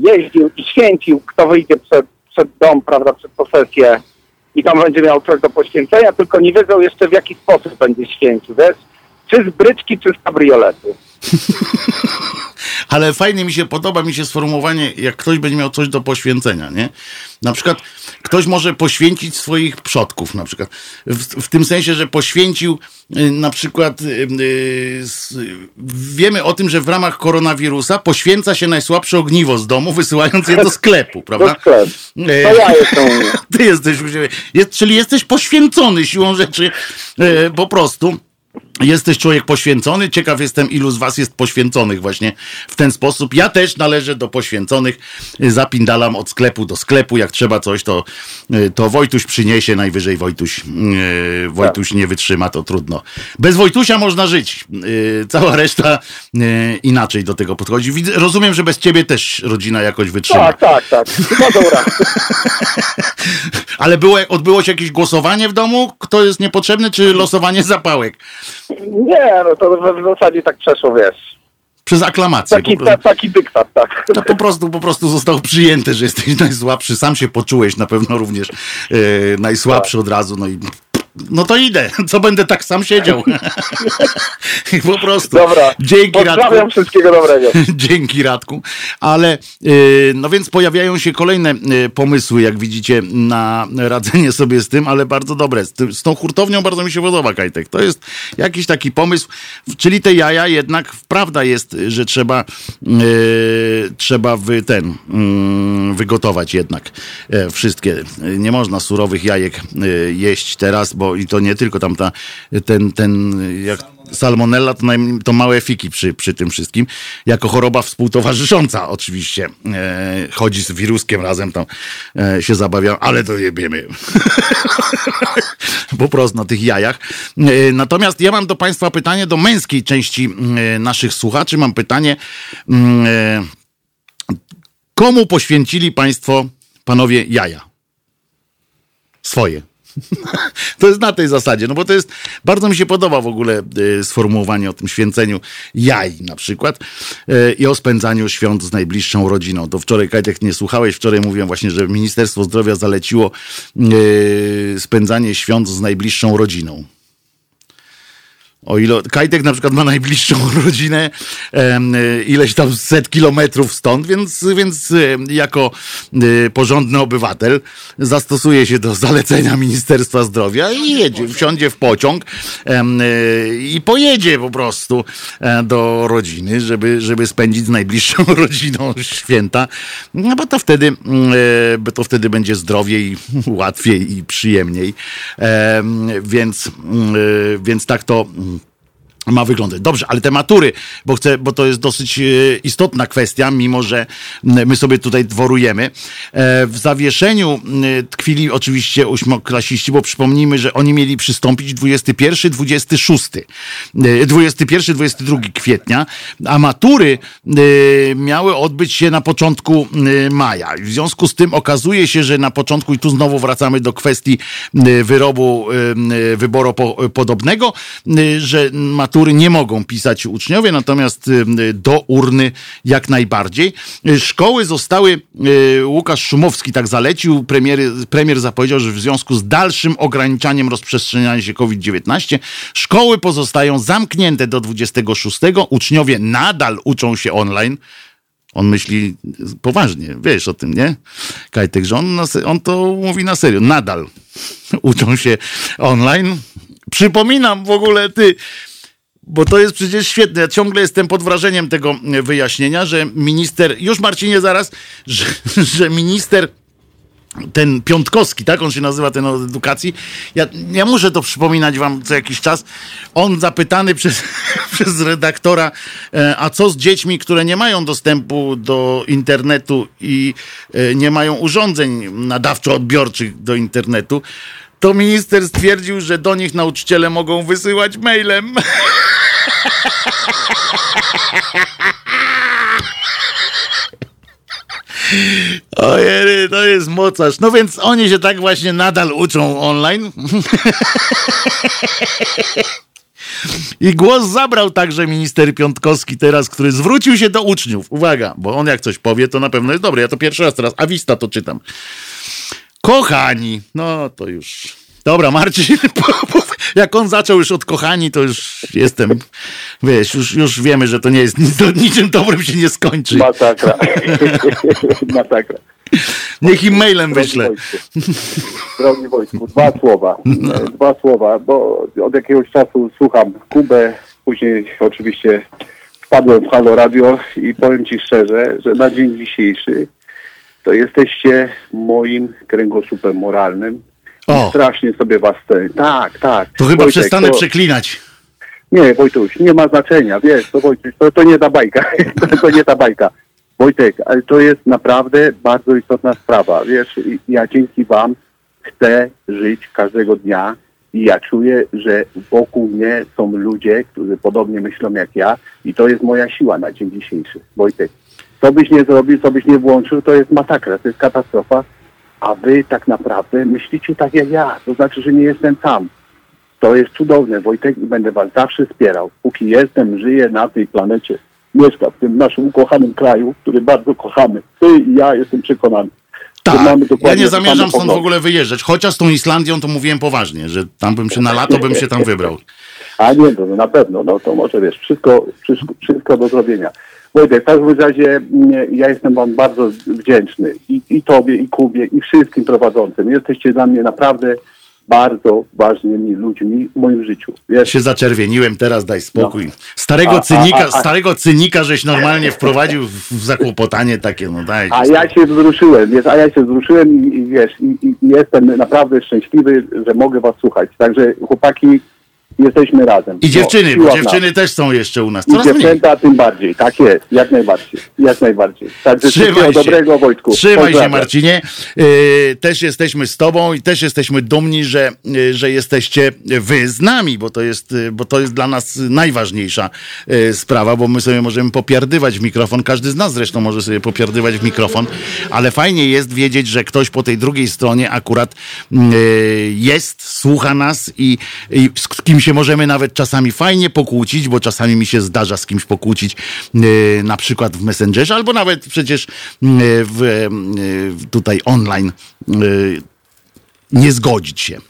jeździł i święcił, kto wyjdzie przed, przed dom, prawda, przed posesję i tam będzie miał coś do poświęcenia, tylko nie wiedzą jeszcze w jaki sposób będzie święcił, wiesz? Czy z bryczki, czy z kabrioletu. [LAUGHS] Ale fajnie mi się podoba mi się sformułowanie, jak ktoś będzie miał coś do poświęcenia, nie? Na przykład ktoś może poświęcić swoich przodków, na przykład. W, w tym sensie, że poświęcił y, na przykład y, y, s- wiemy o tym, że w ramach koronawirusa poświęca się najsłabsze ogniwo z domu, wysyłając je do sklepu, [LAUGHS] Do prawda? sklepu. E, To ja jestem. [LAUGHS] Ty jesteś u siebie. Jest, czyli jesteś poświęcony siłą rzeczy e, po prostu. Jesteś człowiek poświęcony. Ciekaw jestem, ilu z was jest poświęconych właśnie w ten sposób. Ja też należę do poświęconych. Zapindalam od sklepu do sklepu. Jak trzeba coś, to, e, to Wojtuś przyniesie. Najwyżej Wojtuś, e, Wojtuś nie wytrzyma, to trudno. Bez Wojtusia można żyć. E, Cała reszta inaczej do tego podchodzi. Widzę, rozumiem, że bez ciebie też rodzina jakoś wytrzyma. Tak, tak, tak. No dobra. [LAUGHS] Ale było, odbyło się jakieś głosowanie w domu? Kto jest niepotrzebny, czy losowanie zapałek? Nie, no to w, w zasadzie tak przeszło, wiesz. Przez aklamację. Taki, ta, taki dyktat, tak. to po prostu, po prostu został przyjęty, że jesteś najsłabszy. Sam się poczułeś na pewno również e, najsłabszy od razu. No i no to idę. [LAUGHS] Co będę tak sam siedział? [LAUGHS] Po prostu. Dobra. Dzięki Radku. Wszystkiego dobrego. [LAUGHS] Dzięki Radku. Ale y, no więc pojawiają się kolejne y, pomysły, jak widzicie, na radzenie sobie z tym, ale bardzo dobre. Z, tą hurtownią bardzo mi się podoba, Kajtek. To jest jakiś taki pomysł, czyli te jaja jednak prawda jest, że trzeba y, trzeba wy, ten mm, wygotować jednak e, wszystkie. Nie można surowych jajek y, jeść teraz, bo i to nie tylko tam ta, ten, ten jak salmonella to, naj, to małe fiki przy, przy tym wszystkim. Jako choroba współtowarzysząca oczywiście. E, chodzi z wiruskiem razem tam e, się zabawia, ale to nie wiemy. [LAUGHS] po prostu na tych jajach. E, natomiast ja mam do Państwa pytanie, do męskiej części e, naszych słuchaczy. Mam pytanie, mm, e, komu poświęcili Państwo, panowie, jaja? Swoje. [LAUGHS] To jest na tej zasadzie, no bo to jest, bardzo mi się podoba w ogóle y, sformułowanie o tym święceniu jaj na przykład y, i o spędzaniu świąt z najbliższą rodziną. To wczoraj, Kajtek, nie słuchałeś, wczoraj mówiłem właśnie, że Ministerstwo Zdrowia zaleciło y, spędzanie świąt z najbliższą rodziną. O ile Kajtek na przykład ma najbliższą [LAUGHS] rodzinę, ileś tam set kilometrów stąd, więc, więc jako e, porządny obywatel zastosuje się do zalecenia Ministerstwa Zdrowia i jedzie, wsiądzie w pociąg e, i pojedzie po prostu e, do rodziny, żeby, żeby spędzić z najbliższą [LAUGHS] rodziną święta, no bo to wtedy, bo to wtedy będzie zdrowiej, [LAUGHS] łatwiej i przyjemniej. Więc, więc tak to ma wyglądać. Dobrze, ale te matury, bo chcę, bo to jest dosyć e, istotna kwestia, mimo że my sobie tutaj dworujemy. E, w zawieszeniu tkwili oczywiście ósmoklasiści, bo przypomnijmy, że oni mieli przystąpić 21, 26, 21, 22 kwietnia, a matury e, miały odbyć się na początku maja. W związku z tym okazuje się, że na początku, i tu znowu wracamy do kwestii wyrobu wyboru podobnego, że matury matury nie mogą pisać uczniowie, natomiast y, do urny jak najbardziej. Szkoły zostały, y, Łukasz Szumowski tak zalecił, premier, premier zapowiedział, że w związku z dalszym ograniczaniem rozprzestrzeniania się COVID-19 szkoły pozostają zamknięte do 26. Uczniowie nadal uczą się online. On myśli poważnie, wiesz o tym, nie? Kajtek, że on, on to mówi na serio, nadal [LAUGHS] uczą się online. Przypominam w ogóle, ty, bo to jest przecież świetne. Ja ciągle jestem pod wrażeniem tego wyjaśnienia, że minister, już Marcinie zaraz, że, [LAUGHS] że minister ten Piątkowski, tak on się nazywa, ten od edukacji. Ja, ja muszę to przypominać wam co jakiś czas. On zapytany [LAUGHS] przez, przez redaktora, e, a co z dziećmi, które nie mają dostępu do internetu i e, nie mają urządzeń nadawczo-odbiorczych do internetu, to minister stwierdził, że do nich nauczyciele mogą wysyłać mailem. [LAUGHS] Ojej, to jest mocarz. No więc oni się tak właśnie nadal uczą online. I głos zabrał także minister Piątkowski teraz, który zwrócił się do uczniów. Uwaga, bo on jak coś powie, to na pewno jest dobry. Ja to pierwszy raz teraz Awista to czytam. Kochani, no to już. Dobra, Marcin, [LAUGHS] jak on zaczął już od kochani, to już jestem, wiesz, już, już wiemy, że to nie jest [LAUGHS] nic, niczym dobrym się nie skończy. Masakra. [LAUGHS] Masakra. Niech im mailem wyślę. Drogi Wojtku, dwa słowa. No. Dwa słowa, bo od jakiegoś czasu słucham Kubę, później oczywiście wpadłem w Halo Radio i powiem Ci szczerze, że na dzień dzisiejszy to jesteście moim kręgosłupem moralnym. O. Strasznie sobie was cenię. Tak, tak. To chyba Wojtek, przestanę to... przeklinać. Nie, Wojtuś, nie ma znaczenia, wiesz, to Wojtuś, to, to nie ta bajka, [LAUGHS] to, to nie ta bajka. Wojtek, ale to jest naprawdę bardzo istotna sprawa, wiesz, ja dzięki wam chcę żyć każdego dnia i ja czuję, że wokół mnie są ludzie, którzy podobnie myślą jak ja i to jest moja siła na dzień dzisiejszy. Wojtek, co byś nie zrobił, co byś nie włączył, to jest masakra, to jest katastrofa, a wy tak naprawdę myślicie tak jak ja, to znaczy, że nie jestem sam. To jest cudowne, Wojtek, będę was zawsze wspierał. Póki jestem, żyję na tej planecie, mieszkam w tym naszym ukochanym kraju, który bardzo kochamy. Ty i ja jestem przekonany. Tak, ja nie zamierzam stąd w ogóle wyjeżdżać. Chociaż z tą Islandią to mówiłem poważnie, że tam bym się na lato bym się tam wybrał. [LAUGHS] A nie, no, na pewno, no to może wiesz, wszystko, wszystko, wszystko do zrobienia. Wojtek, w każdym razie ja jestem Wam bardzo wdzięczny i, i Tobie, i Kubie, i wszystkim prowadzącym. Jesteście dla mnie naprawdę bardzo ważnymi ludźmi w moim życiu. Wiesz? Się zaczerwieniłem, teraz daj spokój. No. Starego, a, cynika, a, a, starego cynika żeś normalnie wprowadził w zakłopotanie takie, no daj. A ja się wzruszyłem, wiesz, a ja się wzruszyłem i, i wiesz, i, i, jestem naprawdę szczęśliwy, że mogę was słuchać. Także chłopaki, jesteśmy razem. I dziewczyny, No, bo dziewczyny też są jeszcze u nas. I Coraz mniej. dziewczęta tym bardziej, tak jest, jak najbardziej, jak najbardziej. Także Trzymaj się. dobrego Wojtku. Trzymaj się Pozdrawiam. Marcinie. Yy, też jesteśmy z tobą i też jesteśmy dumni, że, yy, że jesteście wy z nami, bo to jest, yy, bo to jest dla nas najważniejsza yy, sprawa, bo my sobie możemy popierdywać w mikrofon, każdy z nas zresztą może sobie popierdywać w mikrofon, ale fajnie jest wiedzieć, że ktoś po tej drugiej stronie akurat yy, jest, słucha nas i, i z kim się możemy nawet czasami fajnie pokłócić, bo czasami mi się zdarza z kimś pokłócić, yy, na przykład w Messengerze, albo nawet przecież yy, w, yy, tutaj online nie zgodzić się.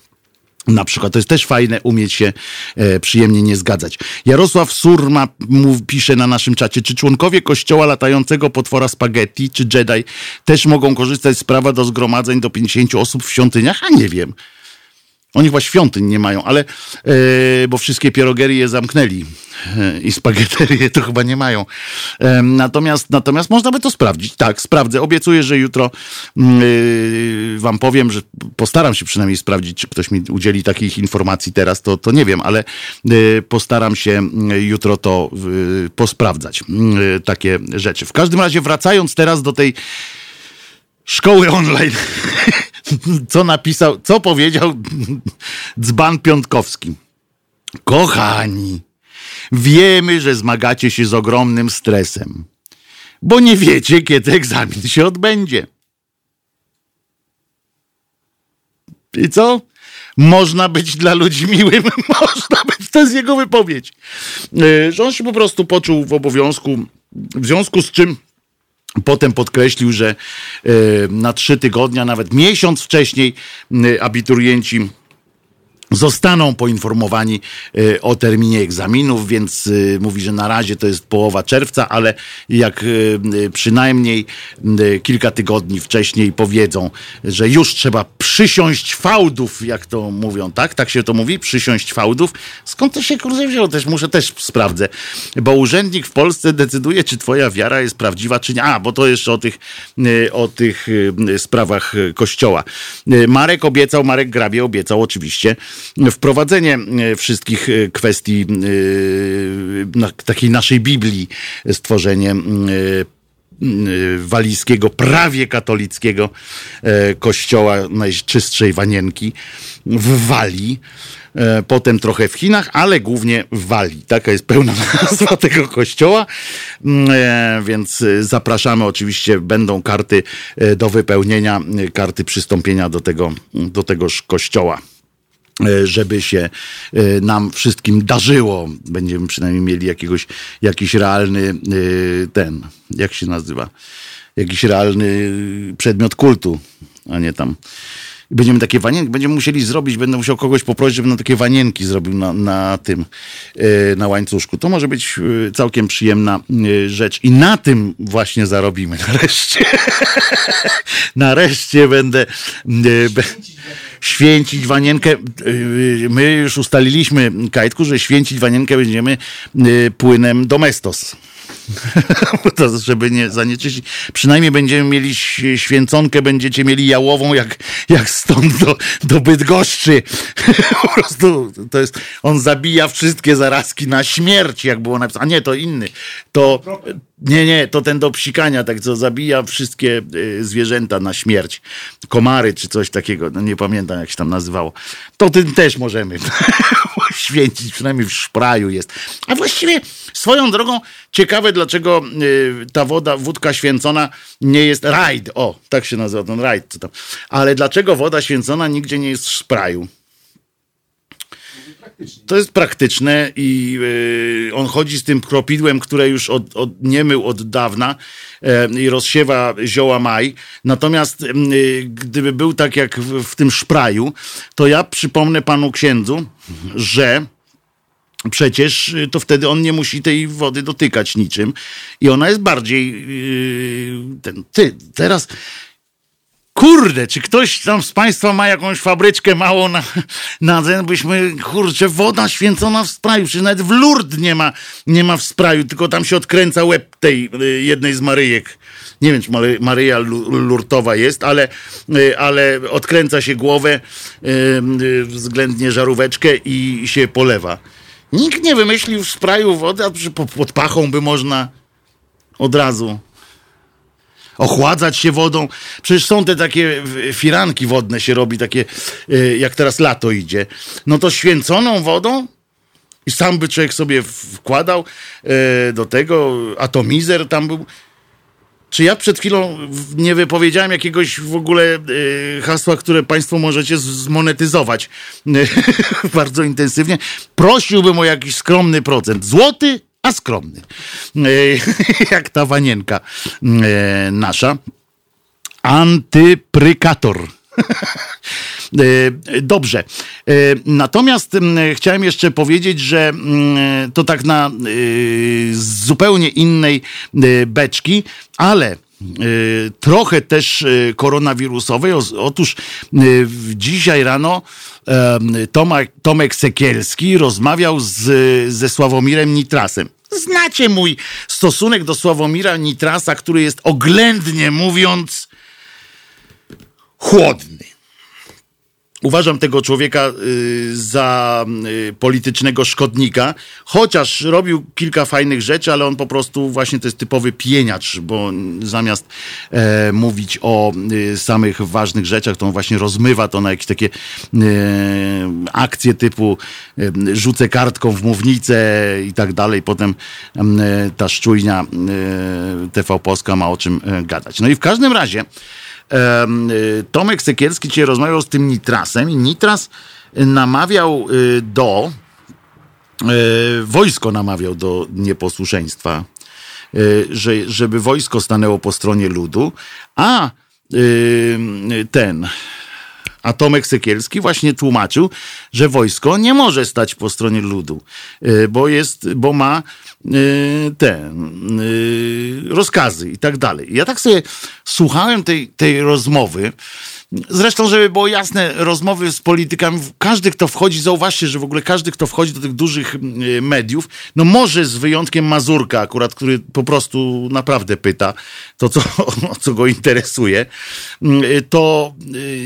Na przykład to jest też fajne umieć się e, przyjemnie nie zgadzać. Jarosław Surma mów, pisze na naszym czacie, czy członkowie kościoła latającego potwora spaghetti czy Jedi też mogą korzystać z prawa do zgromadzeń do 50 osób w świątyniach? A nie wiem. Oni chyba świątyń nie mają, ale e, bo wszystkie pierogerie zamknęli e, i spagheterie to chyba nie mają. Natomiast, natomiast można by to sprawdzić. Tak, sprawdzę. Obiecuję, że jutro mm, e, wam powiem, że postaram się przynajmniej sprawdzić, czy ktoś mi udzieli takich informacji teraz, to, to nie wiem, ale postaram się mm, jutro to posprawdzać. mm, takie rzeczy. W każdym razie wracając teraz do tej szkoły online. [LAUGHS] [LAUGHS] Co napisał, co powiedział dzban Piątkowski. Kochani, wiemy, że zmagacie się z ogromnym stresem, bo nie wiecie, kiedy egzamin się odbędzie. I co? Można być dla ludzi miłym, [LAUGHS] można być, to jest jego wypowiedź. Yy, Że on się po prostu poczuł w obowiązku, w związku z czym Potem podkreślił, że e, na trzy tygodnia, nawet miesiąc wcześniej, abiturienci zostaną poinformowani e, o terminie egzaminów, więc e, mówi, że na razie to jest połowa czerwca, ale jak e, przynajmniej kilka tygodni wcześniej powiedzą, że już trzeba przysiąść fałdów, jak to mówią, tak? Tak się to mówi? Przysiąść fałdów? Skąd to się kurde wzięło? Też muszę też sprawdzę, bo urzędnik w Polsce decyduje, czy twoja wiara jest prawdziwa, czy nie. A, bo to jeszcze o tych, o tych sprawach kościoła. Marek obiecał, Marek Grabie obiecał oczywiście wprowadzenie e, wszystkich e, kwestii e, takiej naszej Biblii, stworzenie walijskiego, prawie katolickiego kościoła najczystszej wanienki w Walii. Potem trochę w Chinach, ale głównie w Walii. Taka jest pełna [LAUGHS] nazwa tego kościoła. Więc zapraszamy. Oczywiście będą karty do wypełnienia, karty przystąpienia do tego, do tegoż kościoła żeby się e, nam wszystkim darzyło. Będziemy przynajmniej mieli jakiegoś, jakiś realny e, ten, jak się nazywa, jakiś realny przedmiot kultu, a nie tam. Będziemy takie wanienki, będziemy musieli zrobić, będę musiał kogoś poprosić, żeby na takie wanienki zrobił na, na tym, e, na łańcuszku. To może być e, całkiem przyjemna e, rzecz i na tym właśnie zarobimy [LAUGHS] nareszcie. [LAUGHS] nareszcie będę e, święcić wanienkę. Yy, My już ustaliliśmy, Kajtku, że święcić wanienkę będziemy yy, płynem domestos. [LAUGHS] to, żeby nie zanieczyścić. Przynajmniej będziemy mieli święconkę, będziecie mieli jałową, jak, jak stąd do, do Bydgoszczy. [LAUGHS] po prostu to jest, on zabija wszystkie zarazki na śmierć, jak było napisane. A nie, to inny. To, nie, nie, to ten do psikania, tak co zabija wszystkie y, zwierzęta na śmierć. Komary czy coś takiego, no nie pamiętam jak się tam nazywało. To tym też możemy [LAUGHS] święcić, przynajmniej w szpraju jest. A właściwie swoją drogą ciekawe, dlaczego y, ta woda, wódka święcona nie jest rajd. O, tak się nazywa ten rajd. Co tam. Ale dlaczego woda święcona nigdzie nie jest w szpraju? To jest praktyczne i yy, on chodzi z tym kropidłem, które już od, od, nie mył od dawna e, i rozsiewa zioła maj. Natomiast yy, gdyby był tak jak w, w tym szpraju, to ja przypomnę panu księdzu, że przecież to wtedy on nie musi tej wody dotykać niczym i ona jest bardziej yy, ten, ty, teraz Kurde, czy ktoś tam z Państwa ma jakąś fabryczkę małą na, na ten, byśmy, kurczę, woda święcona w spraju, czy nawet w Lourdes nie ma, nie ma w spraju, tylko tam się odkręca łeb tej y, jednej z Maryjek. Nie wiem, czy Maryja Lurtowa jest, ale, y, ale odkręca się głowę, y, względnie żaróweczkę i się polewa. Nikt nie wymyślił w spraju wody, a pod pachą by można od razu ochładzać się wodą. Przecież są te takie firanki wodne się robi, takie y, jak teraz lato idzie. No to święconą wodą i sam by człowiek sobie wkładał y, do tego, atomizer tam był. Czy ja przed chwilą nie wypowiedziałem jakiegoś w ogóle y, hasła, które Państwo możecie zmonetyzować [LAUGHS] bardzo intensywnie? Prosiłbym o jakiś skromny procent. Złoty a skromny. E, [LAUGHS] jak ta wanienka e, nasza. Antyprykator. [LAUGHS] E, dobrze. Natomiast chciałem jeszcze powiedzieć, że to tak na zupełnie innej beczki, ale trochę też koronawirusowej. Otóż dzisiaj rano Tomek, Sekielski rozmawiał z, ze Sławomirem Nitrasem. Znacie mój stosunek do Sławomira Nitrasa, który jest oględnie mówiąc chłodny. Uważam tego człowieka y, za y, politycznego szkodnika, chociaż robił kilka fajnych rzeczy, ale on po prostu właśnie to jest typowy pieniacz, bo zamiast e, mówić o y, samych ważnych rzeczach, to on właśnie rozmywa to na jakieś takie e, akcje typu e, rzucę kartką w mównicę i tak dalej. Potem ta szczujnia TV Polska ma o czym gadać. No i w każdym razie Tomek Sekielski dzisiaj rozmawiał z tym Nitrasem i Nitras namawiał y, do, y, wojsko namawiał do nieposłuszeństwa, że, żeby wojsko stanęło po stronie ludu, a ten, a Tomek Sekielski właśnie tłumaczył, że wojsko nie może stać po stronie ludu, bo jest, bo ma Y, te y, rozkazy i tak dalej. Ja tak sobie słuchałem tej, tej rozmowy. Zresztą, żeby było jasne, rozmowy z politykami, każdy, kto wchodzi, zauważcie, że w ogóle każdy, kto wchodzi do tych dużych y, mediów, no może z wyjątkiem Mazurka akurat, który po prostu naprawdę pyta to, co, [LAUGHS] co go interesuje, to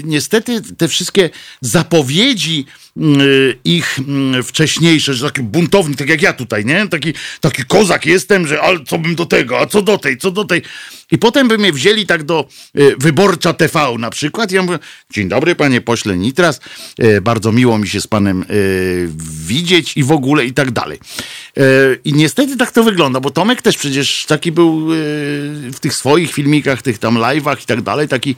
niestety te wszystkie zapowiedzi Y, ich mm, wcześniejsze, że taki buntownik, tak jak ja tutaj, nie? Taki, taki kozak jestem, że ale co bym do tego, a co do tej, co do tej. I potem by mnie wzięli tak do y, Wyborcza TV na przykład. Ja mówię, dzień dobry panie pośle Nitras, y, bardzo miło mi się z panem widzieć i w ogóle i tak dalej. I niestety tak to wygląda, bo Tomek też przecież taki był w tych swoich filmikach, tych tam live'ach i tak dalej, taki,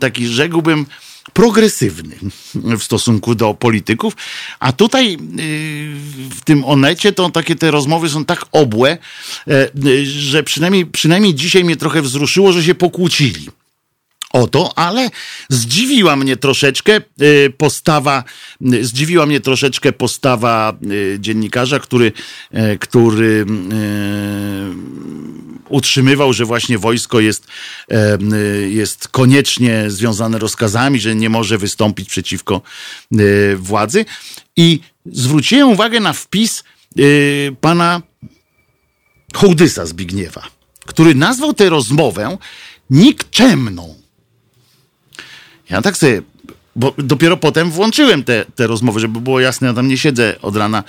taki rzekłbym, progresywny w stosunku do polityków, a tutaj y, w tym Onecie to takie te rozmowy są tak obłe, e, że przynajmniej, przynajmniej dzisiaj mnie trochę wzruszyło, że się pokłócili o to, ale zdziwiła mnie troszeczkę y, postawa, y, zdziwiła mnie troszeczkę postawa dziennikarza, który, który utrzymywał, że właśnie wojsko jest, jest koniecznie związane rozkazami, że nie może wystąpić przeciwko władzy. I zwróciłem uwagę na wpis pana Hołdysa Zbigniewa, który nazwał tę rozmowę nikczemną. Ja tak sobie bo dopiero potem włączyłem te, te rozmowy, żeby było jasne, ja tam nie siedzę od rana e,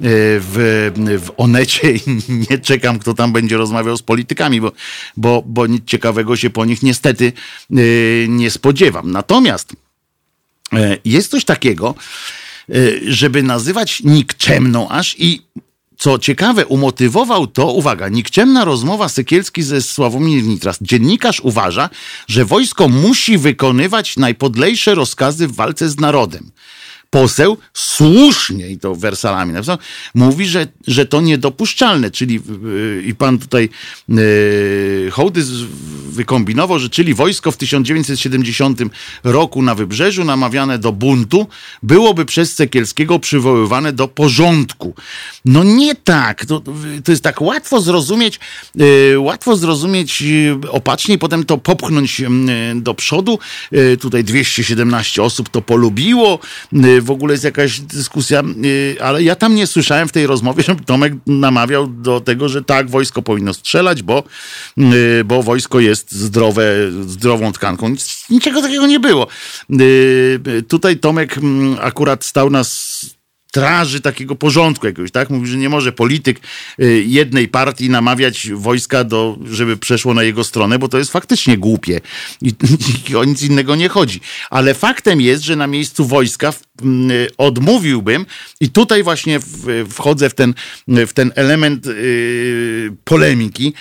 w, w Onecie i [LAUGHS] nie czekam, kto tam będzie rozmawiał z politykami, bo, bo, bo nic ciekawego się po nich niestety e, nie spodziewam. Natomiast e, jest coś takiego, żeby nazywać nikczemną aż i co ciekawe, umotywował to, uwaga, nikczemna rozmowa Sykielski ze Sławomir Nitras. Dziennikarz uważa, że wojsko musi wykonywać najpodlejsze rozkazy w walce z narodem. Poseł słusznie, i to wersalami napisał, mówi, że, że to niedopuszczalne, czyli yy, i pan tutaj yy, Hołdys wykombinował, że czyli wojsko w 1970 roku na Wybrzeżu namawiane do buntu byłoby przez Sekielskiego przywoływane do porządku. No nie tak. To, to jest tak łatwo zrozumieć, yy, łatwo zrozumieć yy, opacznie i potem to popchnąć yy, do przodu. Tutaj 217 osób to polubiło. W ogóle jest jakaś dyskusja, ale ja tam nie słyszałem w tej rozmowie, że Tomek namawiał do tego, że tak, wojsko powinno strzelać, bo, bo wojsko jest zdrowe, zdrową tkanką. Nic, niczego takiego nie było. Tutaj Tomek mm, akurat stał na straży takiego porządku jakiegoś, tak? Mówi, że nie może polityk y, jednej partii namawiać wojska, do, żeby przeszło na jego stronę, bo to jest faktycznie głupie i, [LAUGHS] i o nic innego nie chodzi. Ale faktem jest, że na miejscu wojska y, odmówiłbym i tutaj właśnie wchodzę w ten, w ten element y, polemiki,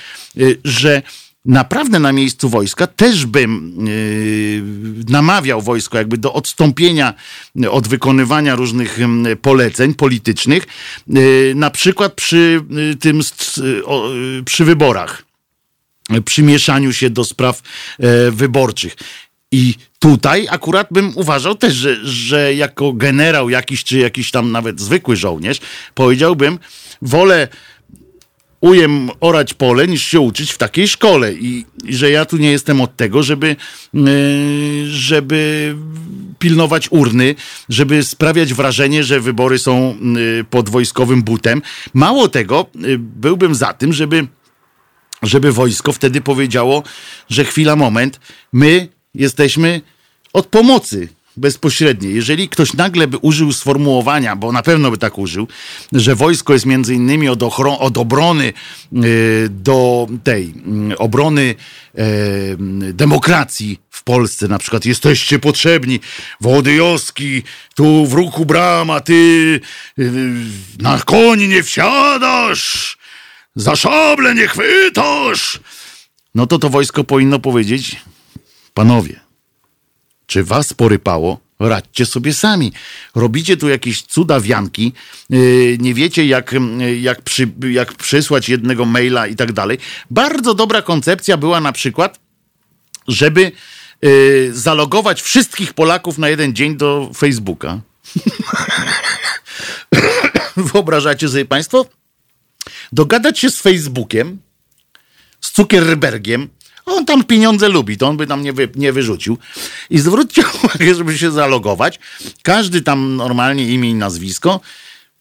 że naprawdę na miejscu wojska też bym yy, namawiał wojsko jakby do odstąpienia od wykonywania różnych yy, poleceń politycznych, yy, na przykład przy yy, tym yy, przy wyborach, przy mieszaniu się do spraw yy, wyborczych. I tutaj akurat bym uważał też, że, że jako generał jakiś, czy jakiś tam nawet zwykły żołnierz, powiedziałbym, wolę ujem orać pole, niż się uczyć w takiej szkole. I, i że ja tu nie jestem od tego, żeby, yy, żeby pilnować urny, żeby sprawiać wrażenie, że wybory są yy, pod wojskowym butem. Mało tego, yy, byłbym za tym, żeby, żeby wojsko wtedy powiedziało, że chwila, moment, my jesteśmy od pomocy bezpośrednie. Jeżeli ktoś nagle by użył sformułowania, bo na pewno by tak użył, że wojsko jest między innymi od, ochron- od obrony yy, do tej yy, obrony yy, demokracji w Polsce, na przykład jesteście potrzebni, Wodyjowski, tu w ruchu brama, ty y, na koni nie wsiadasz, za szable nie chwytasz, no to to wojsko powinno powiedzieć, panowie, czy was porypało? Radźcie sobie sami. Robicie tu jakieś cudawianki, yy, nie wiecie jak, yy, jak, przy, jak przysłać jednego maila i tak dalej. Bardzo dobra koncepcja była na przykład, żeby yy, zalogować wszystkich Polaków na jeden dzień do Facebooka. [LAUGHS] Wyobrażacie sobie Państwo? Dogadać się z Facebookiem, z Zuckerbergiem, on tam pieniądze lubi, to on by tam nie, wy, nie wyrzucił. I zwróćcie [LAUGHS] uwagę, żeby się zalogować. Każdy tam normalnie imię i nazwisko.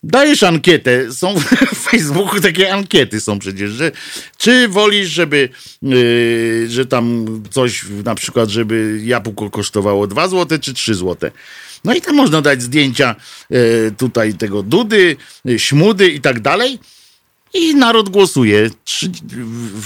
Dajesz ankietę, są [LAUGHS] w Facebooku takie ankiety są przecież, że czy wolisz, żeby, yy, że tam coś, na przykład, żeby jabłko kosztowało 2 zł czy 3 zł. No i tam można dać zdjęcia yy, tutaj tego Dudy, yy, Śmudy i tak dalej. I naród głosuje.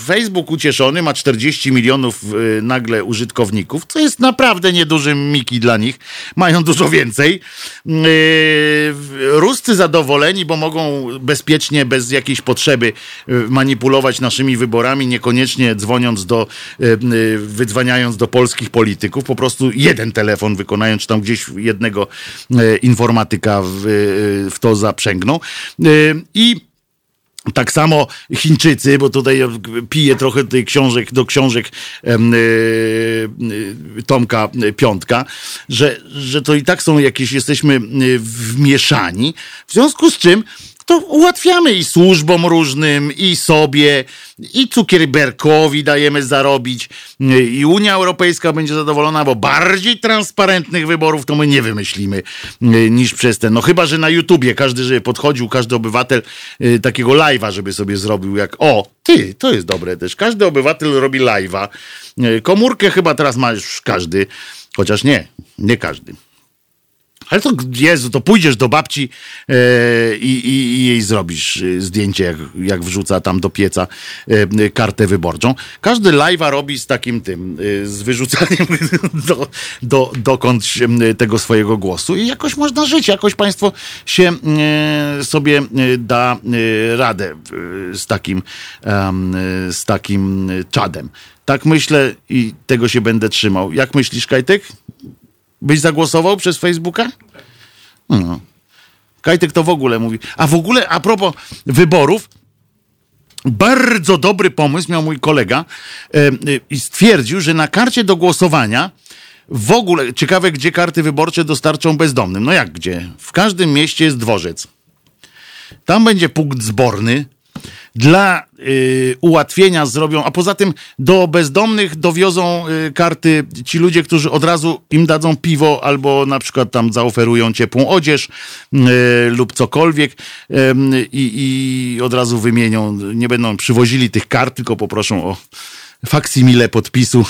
Facebook ucieszony ma 40 milionów y, nagle użytkowników, co jest naprawdę niedużym miki dla nich. Mają dużo więcej. Y, Ruscy zadowoleni, bo mogą bezpiecznie, bez jakiejś potrzeby y, manipulować naszymi wyborami, niekoniecznie dzwoniąc do, wydzwaniając do polskich polityków. Po prostu jeden telefon wykonają, czy tam gdzieś jednego informatyka w, w to zaprzęgną. I tak samo Chińczycy, bo tutaj piję trochę tej książek, do książek yy, yy, Tomka Piątka, że, że to i tak są jakieś, jesteśmy wmieszani, w związku z czym to ułatwiamy i służbom różnym, i sobie, i cukierberkowi dajemy zarobić, i Unia Europejska będzie zadowolona, bo bardziej transparentnych wyborów to my nie wymyślimy niż przez ten. No chyba, że na YouTubie każdy, żeby podchodził, każdy obywatel y, takiego live'a, żeby sobie zrobił jak, o, ty, to jest dobre też. Każdy obywatel robi live'a. Y, komórkę chyba teraz ma już każdy, chociaż nie, nie każdy. Ale to, Jezu, to pójdziesz do babci e, i, i, jej zrobisz e, zdjęcie, jak, jak wrzuca tam do pieca e, kartę wyborczą. Każdy live'a robi z takim tym, e, z wyrzucaniem [LAUGHS] do, do, dokądś tego swojego głosu i jakoś można żyć, jakoś państwo się sobie da radę z takim, z takim czadem. Tak myślę i tego się będę trzymał. Jak myślisz, Kajtek? Byś zagłosował przez Facebooka? No. Kajtek to w ogóle mówi. A w ogóle, a propos wyborów, bardzo dobry pomysł miał mój kolega i stwierdził, że na karcie do głosowania w ogóle, ciekawe, gdzie karty wyborcze dostarczą bezdomnym. No jak gdzie? W każdym mieście jest dworzec. Tam będzie punkt zborny. Dla y, ułatwienia zrobią, a poza tym do bezdomnych dowiozą y, karty ci ludzie, którzy od razu im dadzą piwo albo na przykład tam zaoferują ciepłą odzież y, lub cokolwiek i, od razu wymienią. Nie będą przywozili tych kart, tylko poproszą o faksimile podpisu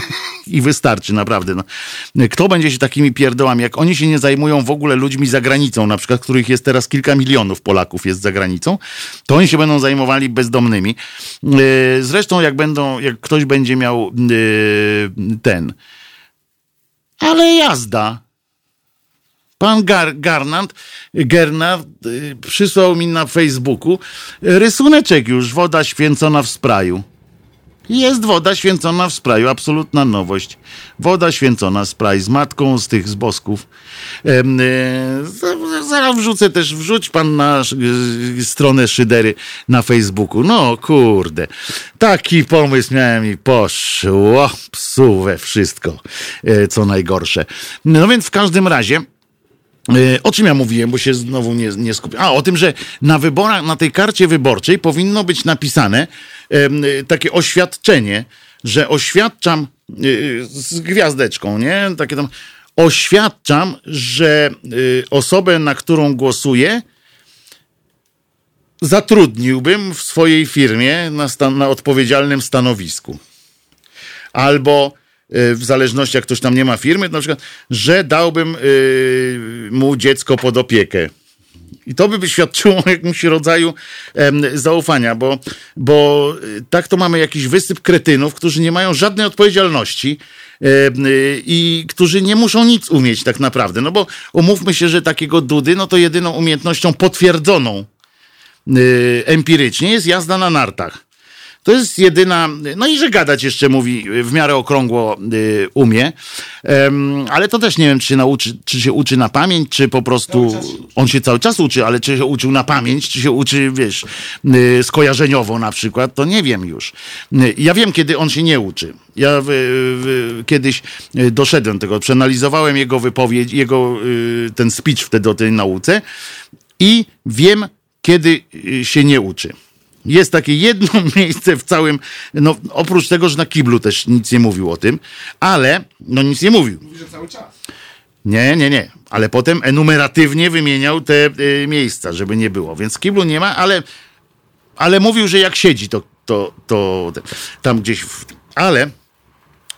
[LAUGHS] i wystarczy, naprawdę. No. Kto będzie się takimi pierdołami, jak oni się nie zajmują w ogóle ludźmi za granicą, na przykład, których jest teraz kilka milionów Polaków jest za granicą, to oni się będą zajmowali bezdomnymi. E, zresztą jak będą, jak ktoś będzie miał e, ten, ale jazda. Pan Gar Garnant, Gernard e, przysłał mi na Facebooku rysuneczek już, woda święcona w spraju. Jest woda święcona w spraju, absolutna nowość. Woda święcona spraj z matką z tych z bosków. E, zaraz wrzucę też, wrzuć pan na e, stronę Szydery na Facebooku. No kurde, taki pomysł miałem i poszło psu we wszystko, e, co najgorsze. No więc w każdym razie o czym ja mówiłem, bo się znowu nie, nie? A, o tym, że na wyborach, na tej karcie wyborczej powinno być napisane, takie oświadczenie, że oświadczam y, z gwiazdeczką, nie? Takie tam oświadczam, że osobę, na którą głosuję, zatrudniłbym w swojej firmie na, stan- na odpowiedzialnym stanowisku. Albo w zależności jak ktoś tam nie ma firmy, na przykład, że dałbym mu dziecko pod opiekę i to by świadczyło o [LAUGHS] jakimś rodzaju em, zaufania, bo, bo y, tak to mamy jakiś wysyp kretynów, którzy nie mają żadnej odpowiedzialności y, i którzy nie muszą nic umieć tak naprawdę. No bo umówmy się, że takiego Dudy, no to jedyną umiejętnością potwierdzoną y, empirycznie jest jazda na nartach. To jest jedyna, no i że gadać jeszcze mówi, w miarę okrągło y, umie, um, ale to też nie wiem, czy się nauczy, czy się uczy na pamięć, czy po prostu on się cały czas uczy, ale czy się uczył na pamięć, czy się uczy, wiesz, y, skojarzeniowo na przykład, to nie wiem już. Y, ja wiem, kiedy on się nie uczy. Ja kiedyś doszedłem tego, przeanalizowałem jego wypowiedź, jego ten speech wtedy o tej nauce i wiem, kiedy się nie uczy. Jest takie jedno [LAUGHS] miejsce w całym, no oprócz tego, że na kiblu też nic nie mówił o tym, ale, no nic nie mówił. Mówi, że cały czas. Nie, nie, nie. Ale potem enumeratywnie wymieniał te y, miejsca, żeby nie było. Więc kiblu nie ma, ale, ale mówił, że jak siedzi, to, to, to tam gdzieś. W, ale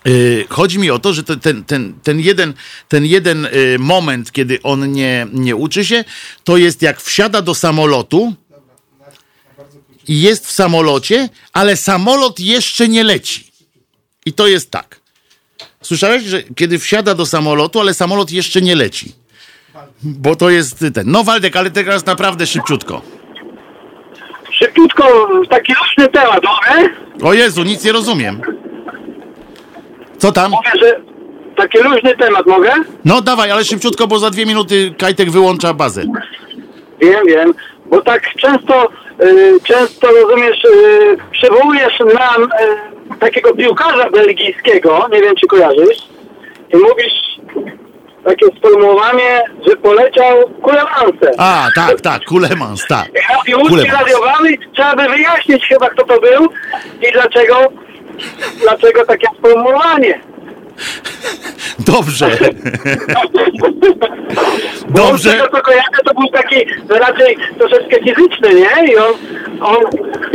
y, chodzi mi o to, że ten, ten, ten jeden, ten jeden y, moment, kiedy on nie, nie uczy się, to jest jak wsiada do samolotu i jest w samolocie, ale samolot jeszcze nie leci. I to jest tak. Słyszałeś, że kiedy wsiada do samolotu, ale samolot jeszcze nie leci. Bo to jest ten. No Waldek, ale teraz naprawdę szybciutko. Szybciutko, taki luźny temat, mogę? O Jezu, nic nie rozumiem. Co tam? Mówię, że taki luźny temat, mogę? No dawaj, ale szybciutko, bo za dwie minuty Kajtek wyłącza bazę. Wiem, wiem, bo tak często Y, często, rozumiesz, y, przywołujesz nam y, takiego piłkarza belgijskiego, nie wiem czy kojarzysz, i mówisz takie sformułowanie, że poleciał Kulemansem. A, tak, tak, Kulemans, tak. [LAUGHS] I łódki trzeba by wyjaśnić chyba kto to był i dlaczego, dlaczego takie sformułowanie. Dobrze. Dobrze. Bo tego, co kojarzę, to był taki raczej troszeczkę fizyczny, nie? I on, on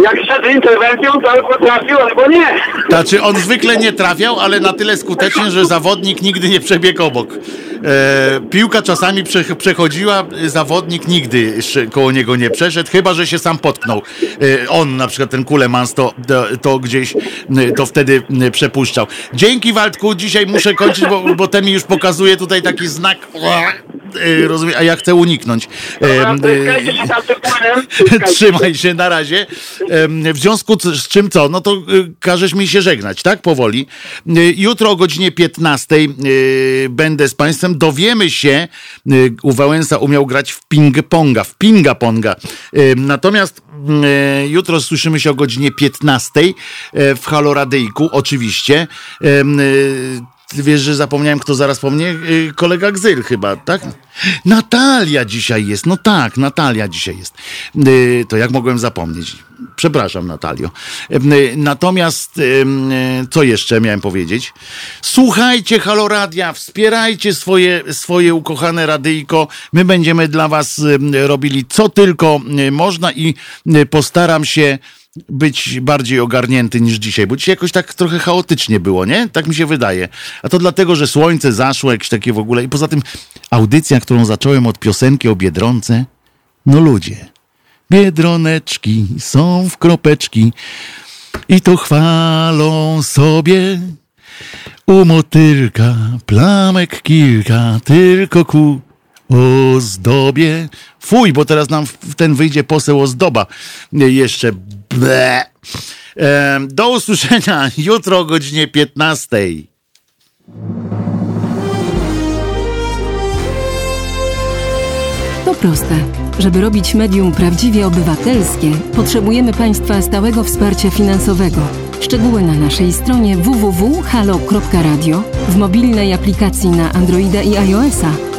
jak szedł interwencją, to albo trafił, albo nie. Znaczy, on zwykle nie trafiał, ale na tyle skutecznie, że zawodnik nigdy nie przebiegł obok. E, piłka czasami prze, przechodziła, zawodnik nigdy koło niego nie przeszedł, chyba, że się sam potknął. E, on, na przykład ten Kulemans, to, to, to gdzieś to wtedy przepuszczał. Dzięki Waldku, dzisiaj muszę kończyć, bo, bo ten mi już pokazuje tutaj taki znak. E, rozumiem, a ja chcę uniknąć. E, [LAUGHS] trzymaj się na razie. W związku z czym co? No to każesz mi się żegnać, tak? Powoli. Jutro o godzinie 15 będę z Państwem dowiemy się, y, u Wałęsa umiał grać w ping-ponga, w pinga-ponga. Y, natomiast y, jutro słyszymy się o godzinie 15 y, w Haloradyjku, oczywiście. Wiesz, że zapomniałem, kto zaraz po mnie? Y, Kolega Gzyl chyba, tak? Natalia dzisiaj jest. No tak, Natalia dzisiaj jest. Y, To jak mogłem zapomnieć? Przepraszam, Natalio. Y, Natomiast, co jeszcze miałem powiedzieć? Słuchajcie Haloradia, wspierajcie swoje, swoje ukochane radyjko. My będziemy dla was robili co tylko można i postaram się być bardziej ogarnięty niż dzisiaj, bo dzisiaj jakoś tak trochę chaotycznie było, nie? Tak mi się wydaje. A to dlatego, że słońce zaszło, jakieś takie w ogóle. I poza tym audycja, którą zacząłem od piosenki o Biedronce, no ludzie, Biedroneczki są w kropeczki i to chwalą sobie u motylka plamek kilka, tylko ku ozdobie. Fuj, bo teraz nam w ten wyjdzie poseł ozdoba. Jeszcze ble. Do usłyszenia [LAUGHS] jutro o godzinie 15. To proste. Żeby robić medium prawdziwie obywatelskie, potrzebujemy Państwa stałego wsparcia finansowego. Szczegóły na naszej stronie www.halo.radio, w mobilnej aplikacji na Androida i iOS-a